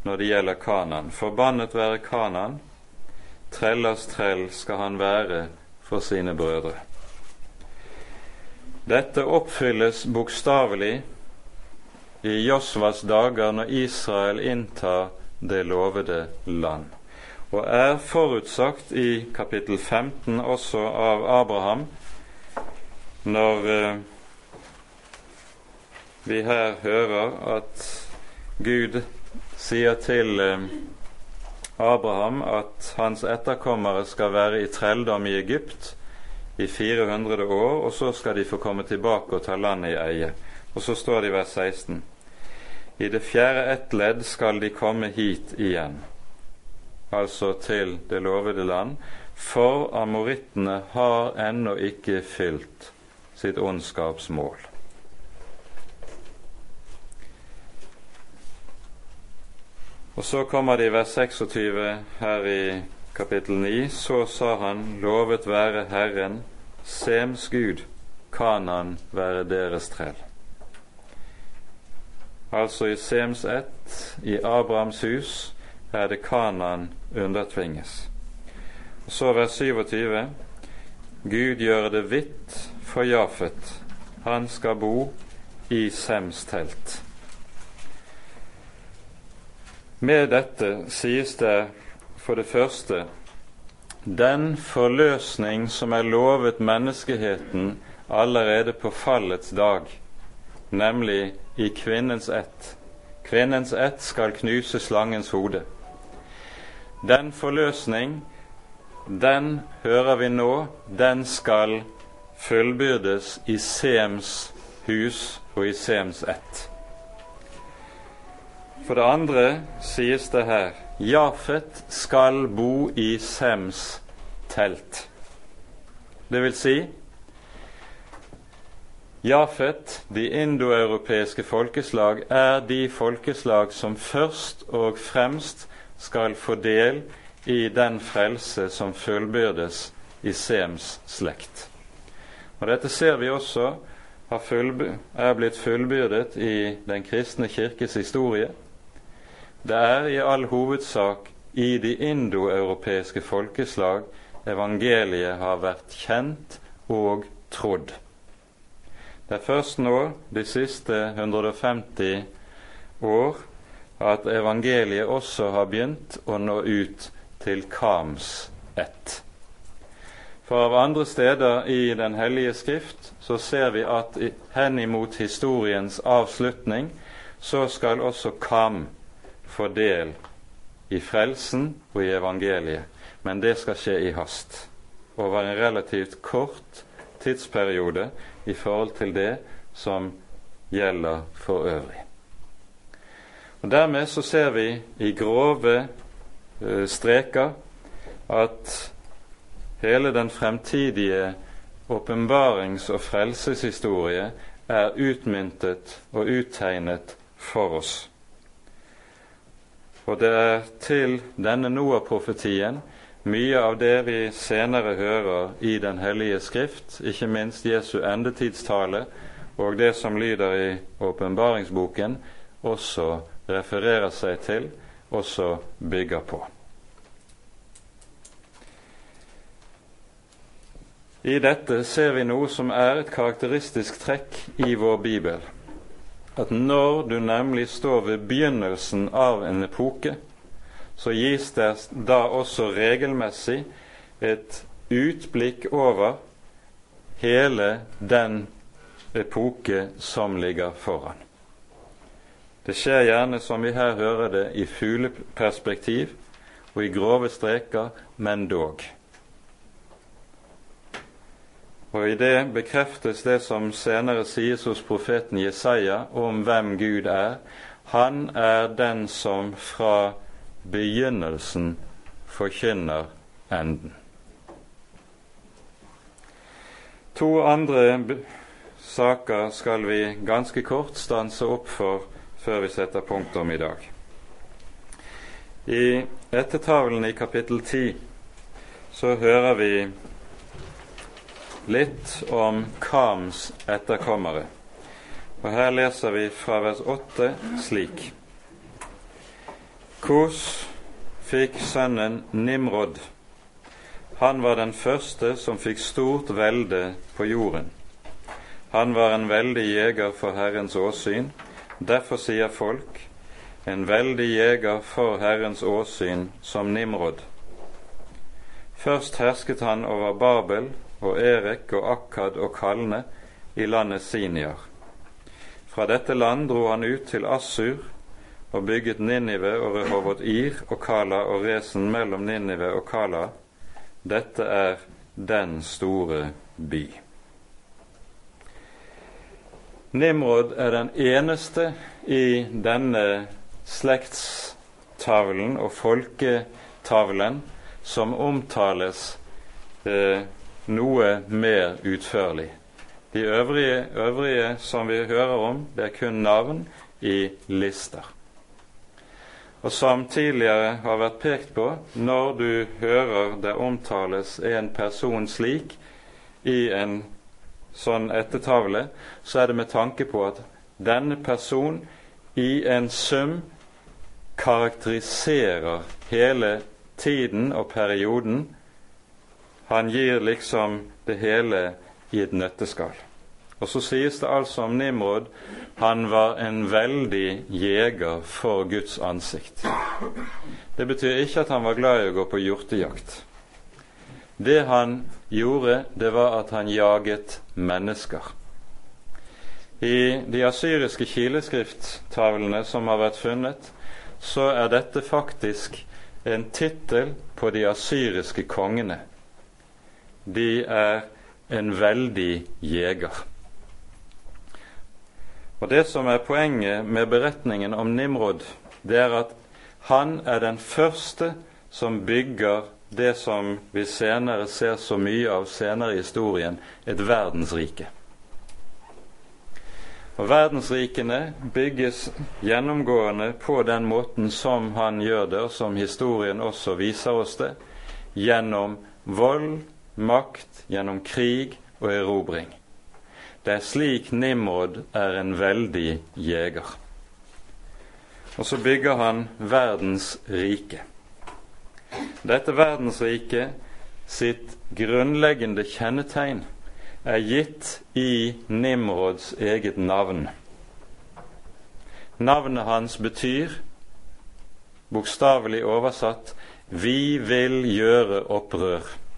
når det gjelder Kanan. Forbannet være Kanan, trellers trell skal han være for sine brødre. Dette oppfylles bokstavelig i Josvas dager når Israel inntar det lovede land, og er forutsagt i kapittel 15 også av Abraham, når eh, vi her hører at Gud sier til eh, Abraham at hans etterkommere skal være i trelldom i Egypt i 400 år, og så skal de få komme tilbake og ta landet i eie. Og så står det i vers 16 i det fjerde ett ledd skal de komme hit igjen, altså til det lovede land, for amorittene har ennå ikke fylt sitt ondskapsmål. Og så kommer det i vers 26 her i kapittel 9. Så sa han, lovet være Herren, Sems Gud, kan han være deres trell. Altså i Sems ett, i Abrahams hus, er det Kanan undertvinges. Og så vers 27. Gud gjør det hvitt for Jafet. Han skal bo i Sems telt. Med dette sies det for det første den forløsning som er lovet menneskeheten allerede på fallets dag, nemlig i kvinnens ett. Kvinnens ett skal knuse slangens hode. Den forløsning, den hører vi nå, den skal fullbyrdes i Sems hus og i Sems ett. For det andre sies det her Jafet skal bo i Sems telt. Det vil si Jafet, de indoeuropeiske folkeslag, er de folkeslag som først og fremst skal få del i den frelse som fullbyrdes i Sems slekt. Og Dette ser vi også er blitt fullbyrdet i Den kristne kirkes historie. Det er i all hovedsak i de indoeuropeiske folkeslag evangeliet har vært kjent og trodd. Det er først nå, de siste 150 år, at evangeliet også har begynt å nå ut til Kams ett. For av andre steder i Den hellige skrift så ser vi at henimot historiens avslutning så skal også Kam få del i frelsen og i evangeliet. Men det skal skje i hast, over en relativt kort tidsperiode i forhold til det som gjelder for øvrig. Og Dermed så ser vi i grove uh, streker at hele den fremtidige åpenbarings- og frelseshistorie er utmyntet og uttegnet for oss. Og det er til denne Noah-profetien mye av det vi senere hører i Den hellige skrift, ikke minst Jesu endetidstale og det som lyder i åpenbaringsboken, også refererer seg til, også bygger på. I dette ser vi noe som er et karakteristisk trekk i vår bibel. At når du nemlig står ved begynnelsen av en epoke, så gis det da også regelmessig et utblikk over hele den epoke som ligger foran. Det skjer gjerne, som vi her hører det, i fugleperspektiv og i grove streker, men dog. Og i det bekreftes det som senere sies hos profeten Jesaja om hvem Gud er. Han er den som fra begynnelsen forkynner enden. To andre saker skal vi ganske kort stanse opp for før vi setter punktum i dag. I ettertavlen i kapittel 10 så hører vi litt om Kams etterkommere. Og Her leser vi fra vers 8 slik. Kos fikk sønnen Nimrod. Han var den første som fikk stort velde på jorden. Han var en veldig jeger for Herrens åsyn. Derfor sier folk, en veldig jeger for Herrens åsyn som Nimrod. Først hersket han over Babel og Erek og Akkad og Kalne i landet Siniar. Fra dette land dro han ut til Assur og bygget Ninive og Rehovot Ir og Kala og Resen mellom Ninive og Kala. Dette er den store by. Nimrod er den eneste i denne slektstavlen og folketavlen som omtales eh, noe mer utførlig. De øvrige, øvrige som vi hører om, det er kun navn i lister. Og som tidligere har vært pekt på, når du hører det omtales en person slik i en sånn ettertavle, så er det med tanke på at denne person i en sum karakteriserer hele tiden og perioden. Han gir liksom det hele i et nøtteskall. Og så sies det altså om Nimrod han var en veldig jeger for Guds ansikt. Det betyr ikke at han var glad i å gå på hjortejakt. Det han gjorde, det var at han jaget mennesker. I de asyriske kileskrifttavlene som har vært funnet, så er dette faktisk en tittel på de asyriske kongene. De er en veldig jeger. Og Det som er poenget med beretningen om Nimrod, det er at han er den første som bygger det som vi senere ser så mye av senere i historien, et verdensrike. Og Verdensrikene bygges gjennomgående på den måten som han gjør det, og som historien også viser oss det, gjennom vold, makt, gjennom krig og erobring. Det er slik Nimrod er en veldig jeger. Og så bygger han verdens rike. Dette verdensriket sitt grunnleggende kjennetegn er gitt i Nimrods eget navn. Navnet hans betyr, bokstavelig oversatt, 'Vi vil gjøre opprør'.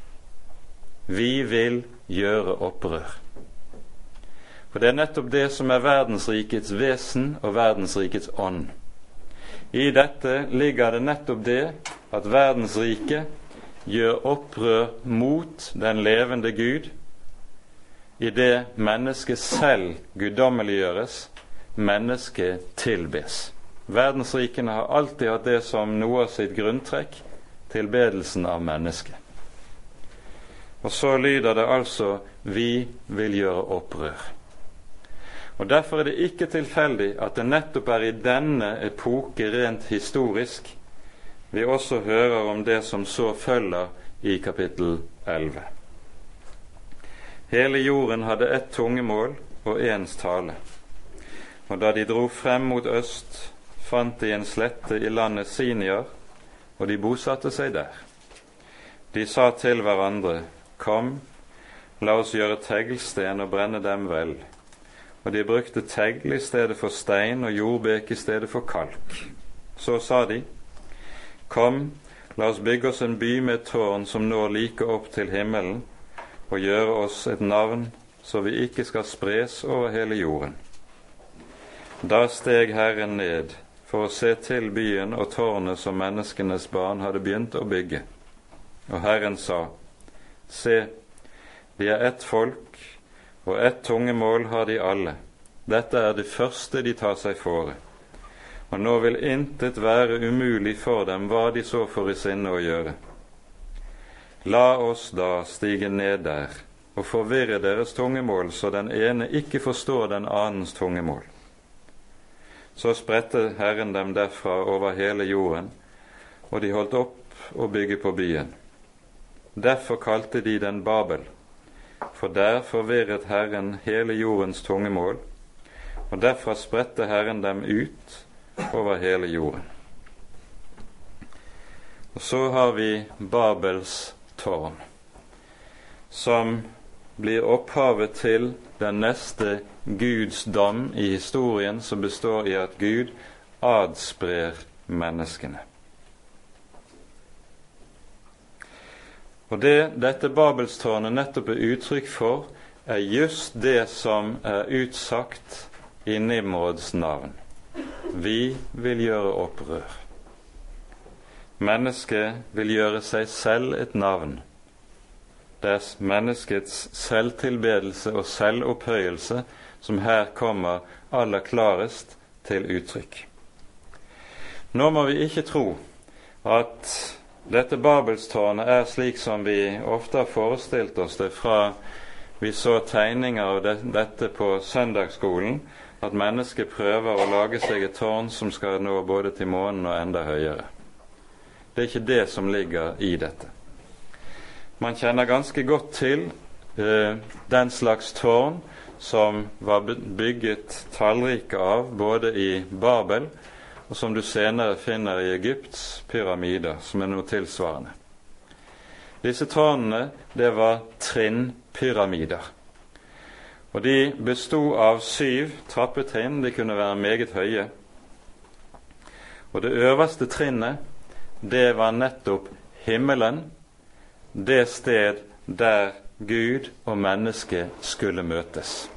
Vi vil gjøre opprør. For det er nettopp det som er verdensrikets vesen og verdensrikets ånd. I dette ligger det nettopp det at verdensriket gjør opprør mot den levende Gud i det mennesket selv guddommeliggjøres, mennesket tilbes. Verdensrikene har alltid hatt det som noe av sitt grunntrekk tilbedelsen av mennesket. Og så lyder det altså 'Vi vil gjøre opprør'. Og Derfor er det ikke tilfeldig at det nettopp er i denne epoke rent historisk vi også hører om det som så følger i kapittel 11. Hele jorden hadde ett tungemål og ens tale. Og da de dro frem mot øst, fant de en slette i landet Siniar, og de bosatte seg der. De sa til hverandre, Kom, la oss gjøre teglsten og brenne dem vel. Og de brukte tegl i stedet for stein og jordbek i stedet for kalk. Så sa de, Kom, la oss bygge oss en by med et tårn som når like opp til himmelen, og gjøre oss et navn, så vi ikke skal spres over hele jorden. Da steg Herren ned for å se til byen og tårnet som menneskenes barn hadde begynt å bygge. Og Herren sa, Se, de er ett folk, og ett tungemål har de alle. Dette er det første de tar seg fore. Og nå vil intet være umulig for dem hva de så får i sinne å gjøre. La oss da stige ned der og forvirre deres tungemål, så den ene ikke forstår den annens tungemål. Så spredte Herren dem derfra over hele jorden, og de holdt opp å bygge på byen. Derfor kalte de den Babel, for der forvirret Herren hele jordens tungemål, og derfra spredte Herren dem ut over hele jorden. Og så har vi Babels tårn, som blir opphavet til den neste Guds dom i historien, som består i at Gud adsprer menneskene. Og det dette Babelstårnet nettopp er uttrykk for, er just det som er utsagt i Nimrods navn. Vi vil gjøre opprør. Mennesket vil gjøre seg selv et navn. Er menneskets selvtilbedelse og selvopphøyelse som her kommer aller klarest til uttrykk. Nå må vi ikke tro at dette Babelstårnet er slik som vi ofte har forestilt oss det fra vi så tegninger av dette på søndagsskolen, at mennesket prøver å lage seg et tårn som skal nå både til månen og enda høyere. Det er ikke det som ligger i dette. Man kjenner ganske godt til eh, den slags tårn som var bygget tallrike av både i Babel som du senere finner i Egypts pyramider, som er noe tilsvarende. Disse tårnene det var trinnpyramider. Og de besto av syv trappetrinn. De kunne være meget høye. Og det øverste trinnet, det var nettopp himmelen, det sted der Gud og mennesket skulle møtes.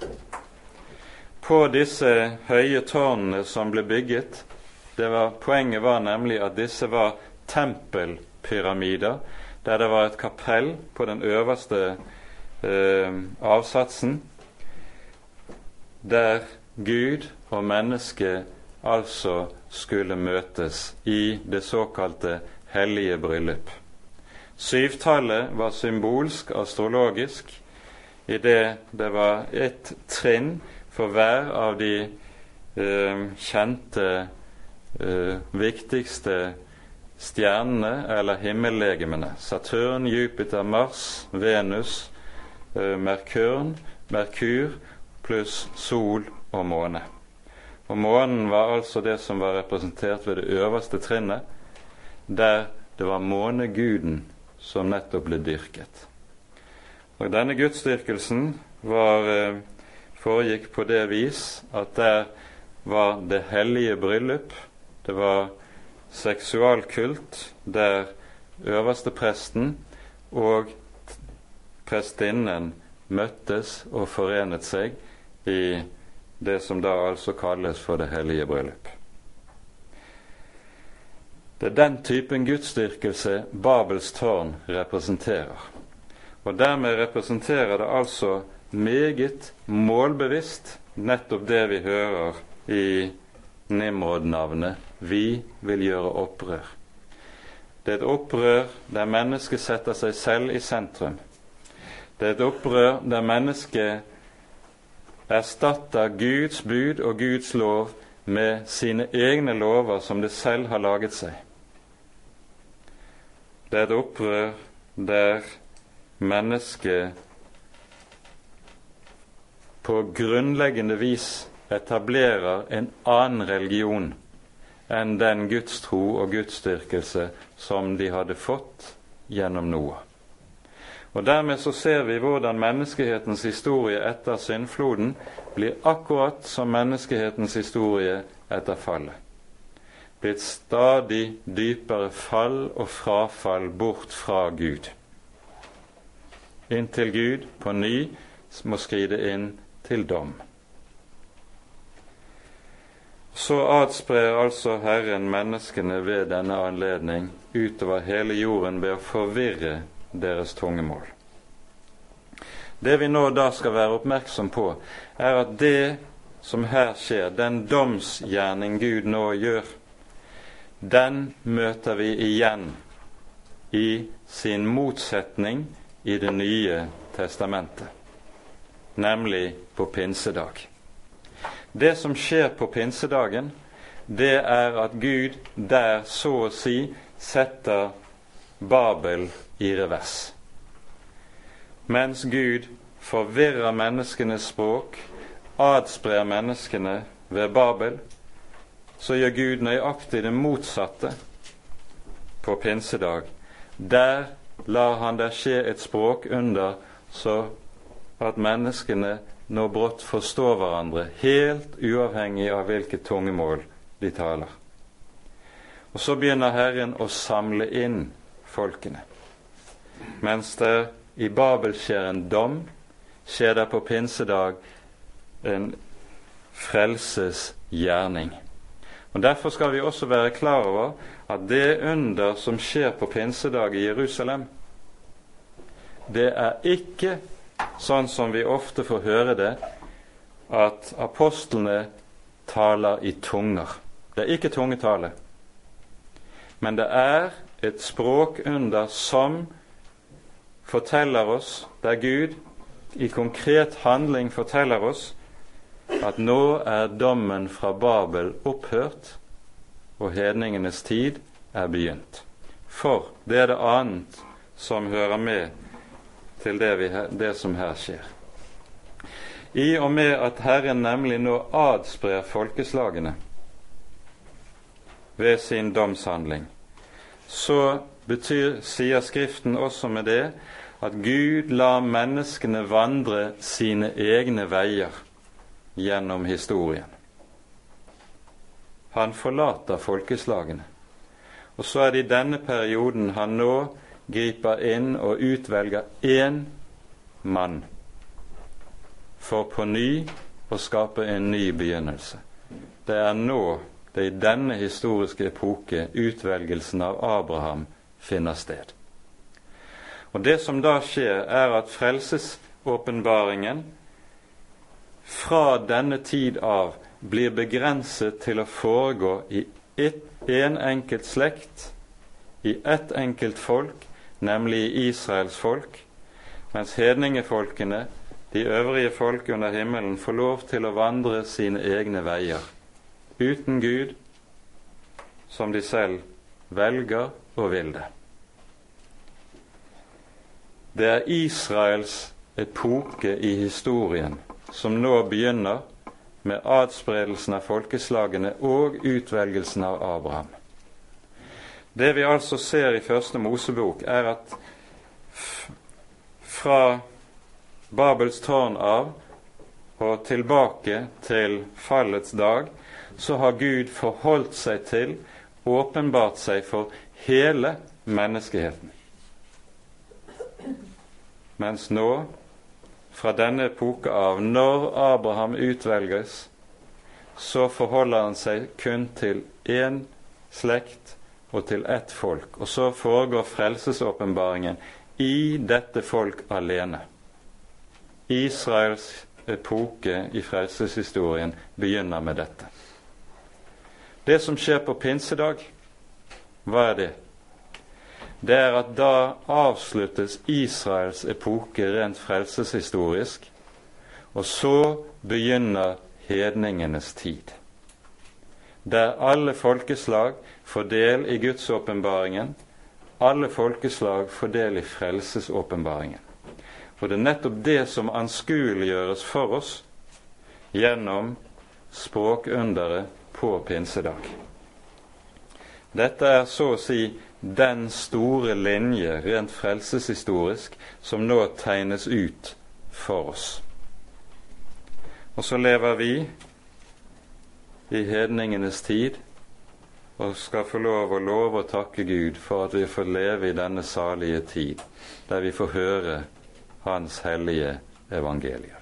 På disse høye tårnene som ble bygget, var, poenget var nemlig at disse var tempelpyramider, der det var et kapell på den øverste eh, avsatsen, der Gud og mennesket altså skulle møtes i det såkalte hellige bryllup. Syvtallet var symbolsk, astrologisk, i det det var ett trinn for hver av de eh, kjente, eh, viktigste stjernene eller himmellegemene. Saturn, Jupiter, Mars, Venus, uh, Merkur, Merkur pluss sol og måne. Og månen var altså det som var representert ved det øverste trinnet, der det var måneguden som nettopp ble dyrket. Og Denne gudsdyrkelsen var, eh, foregikk på det vis at der var det hellige bryllup. Det var seksualkult der øverstepresten og prestinnen møttes og forenet seg i det som da altså kalles for det hellige bryllup. Det er den typen gudsdyrkelse Babels tårn representerer. Og dermed representerer det altså meget målbevisst nettopp det vi hører i Nimrod-navnet 'Vi vil gjøre opprør'. Det er et opprør der mennesket setter seg selv i sentrum. Det er et opprør der mennesket erstatter Guds bud og Guds lov med sine egne lover som det selv har laget seg. Det er et opprør der mennesket på grunnleggende vis etablerer en annen religion enn den gudstro og gudsdyrkelse som de hadde fått gjennom Noah. Og Dermed så ser vi hvordan menneskehetens historie etter syndfloden blir akkurat som menneskehetens historie etter fallet. Blitt stadig dypere fall og frafall bort fra Gud. Inntil Gud på ny må skride inn til dom. Så adsprer altså Herren menneskene ved denne anledning utover hele jorden ved å forvirre deres tungemål. Det vi nå da skal være oppmerksom på, er at det som her skjer, den domsgjerning Gud nå gjør, den møter vi igjen i sin motsetning i Det nye testamentet, nemlig på pinsedag. Det som skjer på pinsedagen, det er at Gud der så å si setter Babel i revers. Mens Gud forvirrer menneskenes språk, adsprer menneskene ved Babel, så gjør Gud nøyaktig det motsatte på pinsedag. Der lar han det skje et språkunder så at menneskene nå brått forstår hverandre, helt uavhengig av hvilket tungemål de taler. Og så begynner Herren å samle inn folkene. Mens det i Babel skjer en dom, skjer det på pinsedag en frelsesgjerning. Og Derfor skal vi også være klar over at det under som skjer på pinsedag i Jerusalem, det er ikke sånn som vi ofte får høre det, at apostlene taler i tunger. Det er ikke tungetale. Men det er et språkunder som forteller oss, der Gud i konkret handling forteller oss at nå er dommen fra Babel opphørt, og hedningenes tid er begynt. For det er det annet som hører med til det, vi, det som her skjer. I og med at Herren nemlig nå adsprer folkeslagene ved sin domshandling, så betyr, sier Skriften også med det at Gud lar menneskene vandre sine egne veier gjennom historien. Han forlater folkeslagene. Og så er det i denne perioden han nå griper inn og utvelger én mann for på ny å skape en ny begynnelse. Det er nå, det er i denne historiske epoke, utvelgelsen av Abraham finner sted. Og Det som da skjer, er at frelsesåpenbaringen fra denne tid av blir begrenset til å foregå i én en enkelt slekt, i ett enkelt folk, nemlig Israels folk, mens hedningefolkene, de øvrige folk under himmelen, får lov til å vandre sine egne veier, uten Gud, som de selv velger og vil det. Det er Israels epoke i historien som nå begynner med adspredelsen av folkeslagene og utvelgelsen av Abraham. Det vi altså ser i Første Mosebok, er at fra Babels tårn av og tilbake til fallets dag, så har Gud forholdt seg til, åpenbart seg for hele menneskeheten. Mens nå, fra denne epoke av, når Abraham utvelges, så forholder han seg kun til én slekt og til ett folk. Og så foregår frelsesåpenbaringen i dette folk alene. Israels epoke i frelseshistorien begynner med dette. Det som skjer på pinsedag, hva er det? Det er at da avsluttes Israels epoke rent frelseshistorisk, og så begynner hedningenes tid der alle folkeslag får del i gudsåpenbaringen, alle folkeslag får del i frelsesåpenbaringen. For det er nettopp det som anskueliggjøres for oss gjennom språkunderet på pinsedag. Dette er så å si den store linje rent frelseshistorisk som nå tegnes ut for oss. Og så lever vi i hedningenes tid, og skal få lov å love og takke Gud for at vi får leve i denne salige tid, der vi får høre Hans hellige evangelier.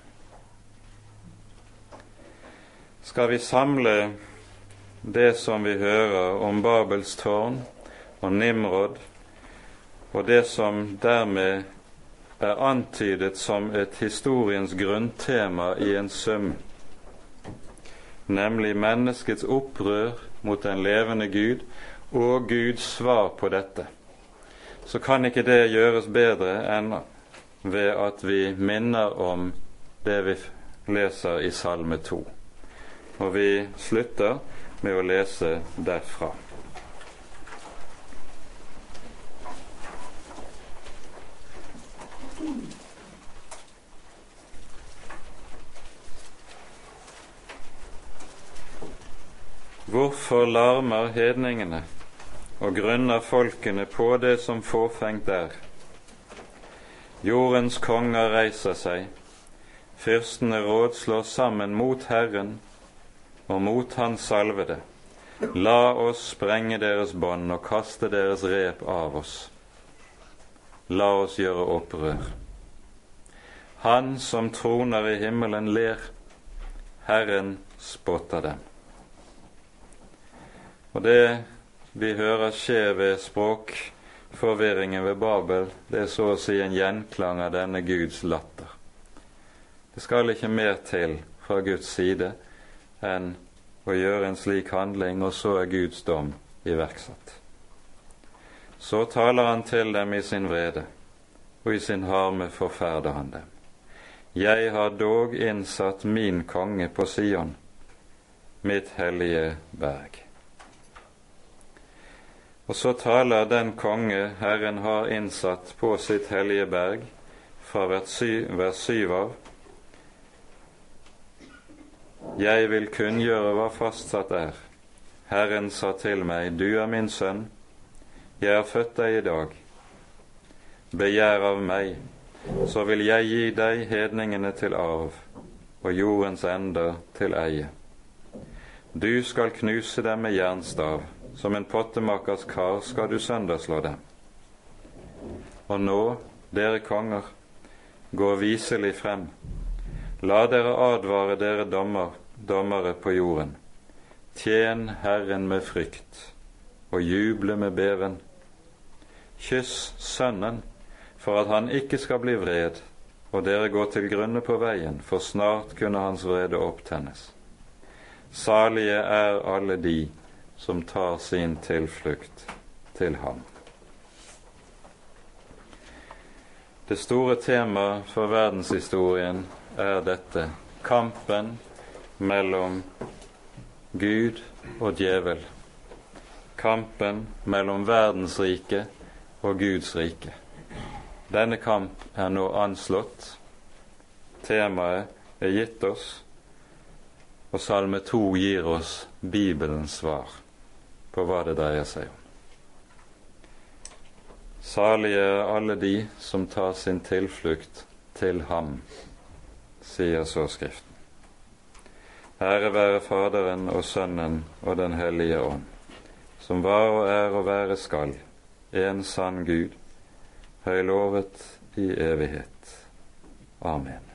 Skal vi samle det som vi hører om Babels tårn og Nimrod, og det som dermed er antydet som et historiens grunntema i en sum, nemlig menneskets opprør mot den levende Gud og Guds svar på dette, så kan ikke det gjøres bedre enn ved at vi minner om det vi leser i Salme 2. Og vi slutter med å lese derfra. Hvorfor larmer hedningene og grunner folkene på det som fåfengt er? Jordens konger reiser seg, fyrstene rådslår sammen mot Herren og mot Hans salvede. La oss sprenge deres bånd og kaste deres rep av oss. La oss gjøre opprør. Han som troner i himmelen, ler. Herren spotter dem. Og det vi hører skje ved språkforvirringen ved Babel, det er så å si en gjenklang av denne Guds latter. Det skal ikke mer til fra Guds side enn å gjøre en slik handling, og så er Guds dom iverksatt. Så taler han til dem i sin vrede, og i sin harme forferder han dem. Jeg har dog innsatt min konge på Sion, mitt hellige berg. Og så taler den konge Herren har innsatt på sitt hellige berg, fra vers syv av. Jeg vil kunngjøre hva fastsatt er. Herren sa til meg, du er min sønn, jeg har født deg i dag. begjær av meg, så vil jeg gi deg hedningene til arv og jordens ender til eie. Du skal knuse dem med jernstav, som en pottemakers kar skal du sønderslå dem. Og nå, dere konger, gå viselig frem. La dere advare dere dommer, dommere på jorden. Tjen Herren med frykt og juble med beven. Kyss Sønnen for at han ikke skal bli vred, og dere går til grunne på veien, for snart kunne hans vrede opptennes. Salige er alle de som tar sin tilflukt til ham. Det store temaet for verdenshistorien er dette kampen mellom Gud og djevel. Kampen mellom verdensriket og Guds rike. Denne kamp er nå anslått. Temaet er gitt oss, og Salme 2 gir oss Bibelens svar på hva det dreier seg om. Salige alle de som tar sin tilflukt til Ham, sier så Skriften. Ære være Faderen og Sønnen og Den hellige ånd, som var og er og være skal, en sann Gud, høylovet i evighet. Amen.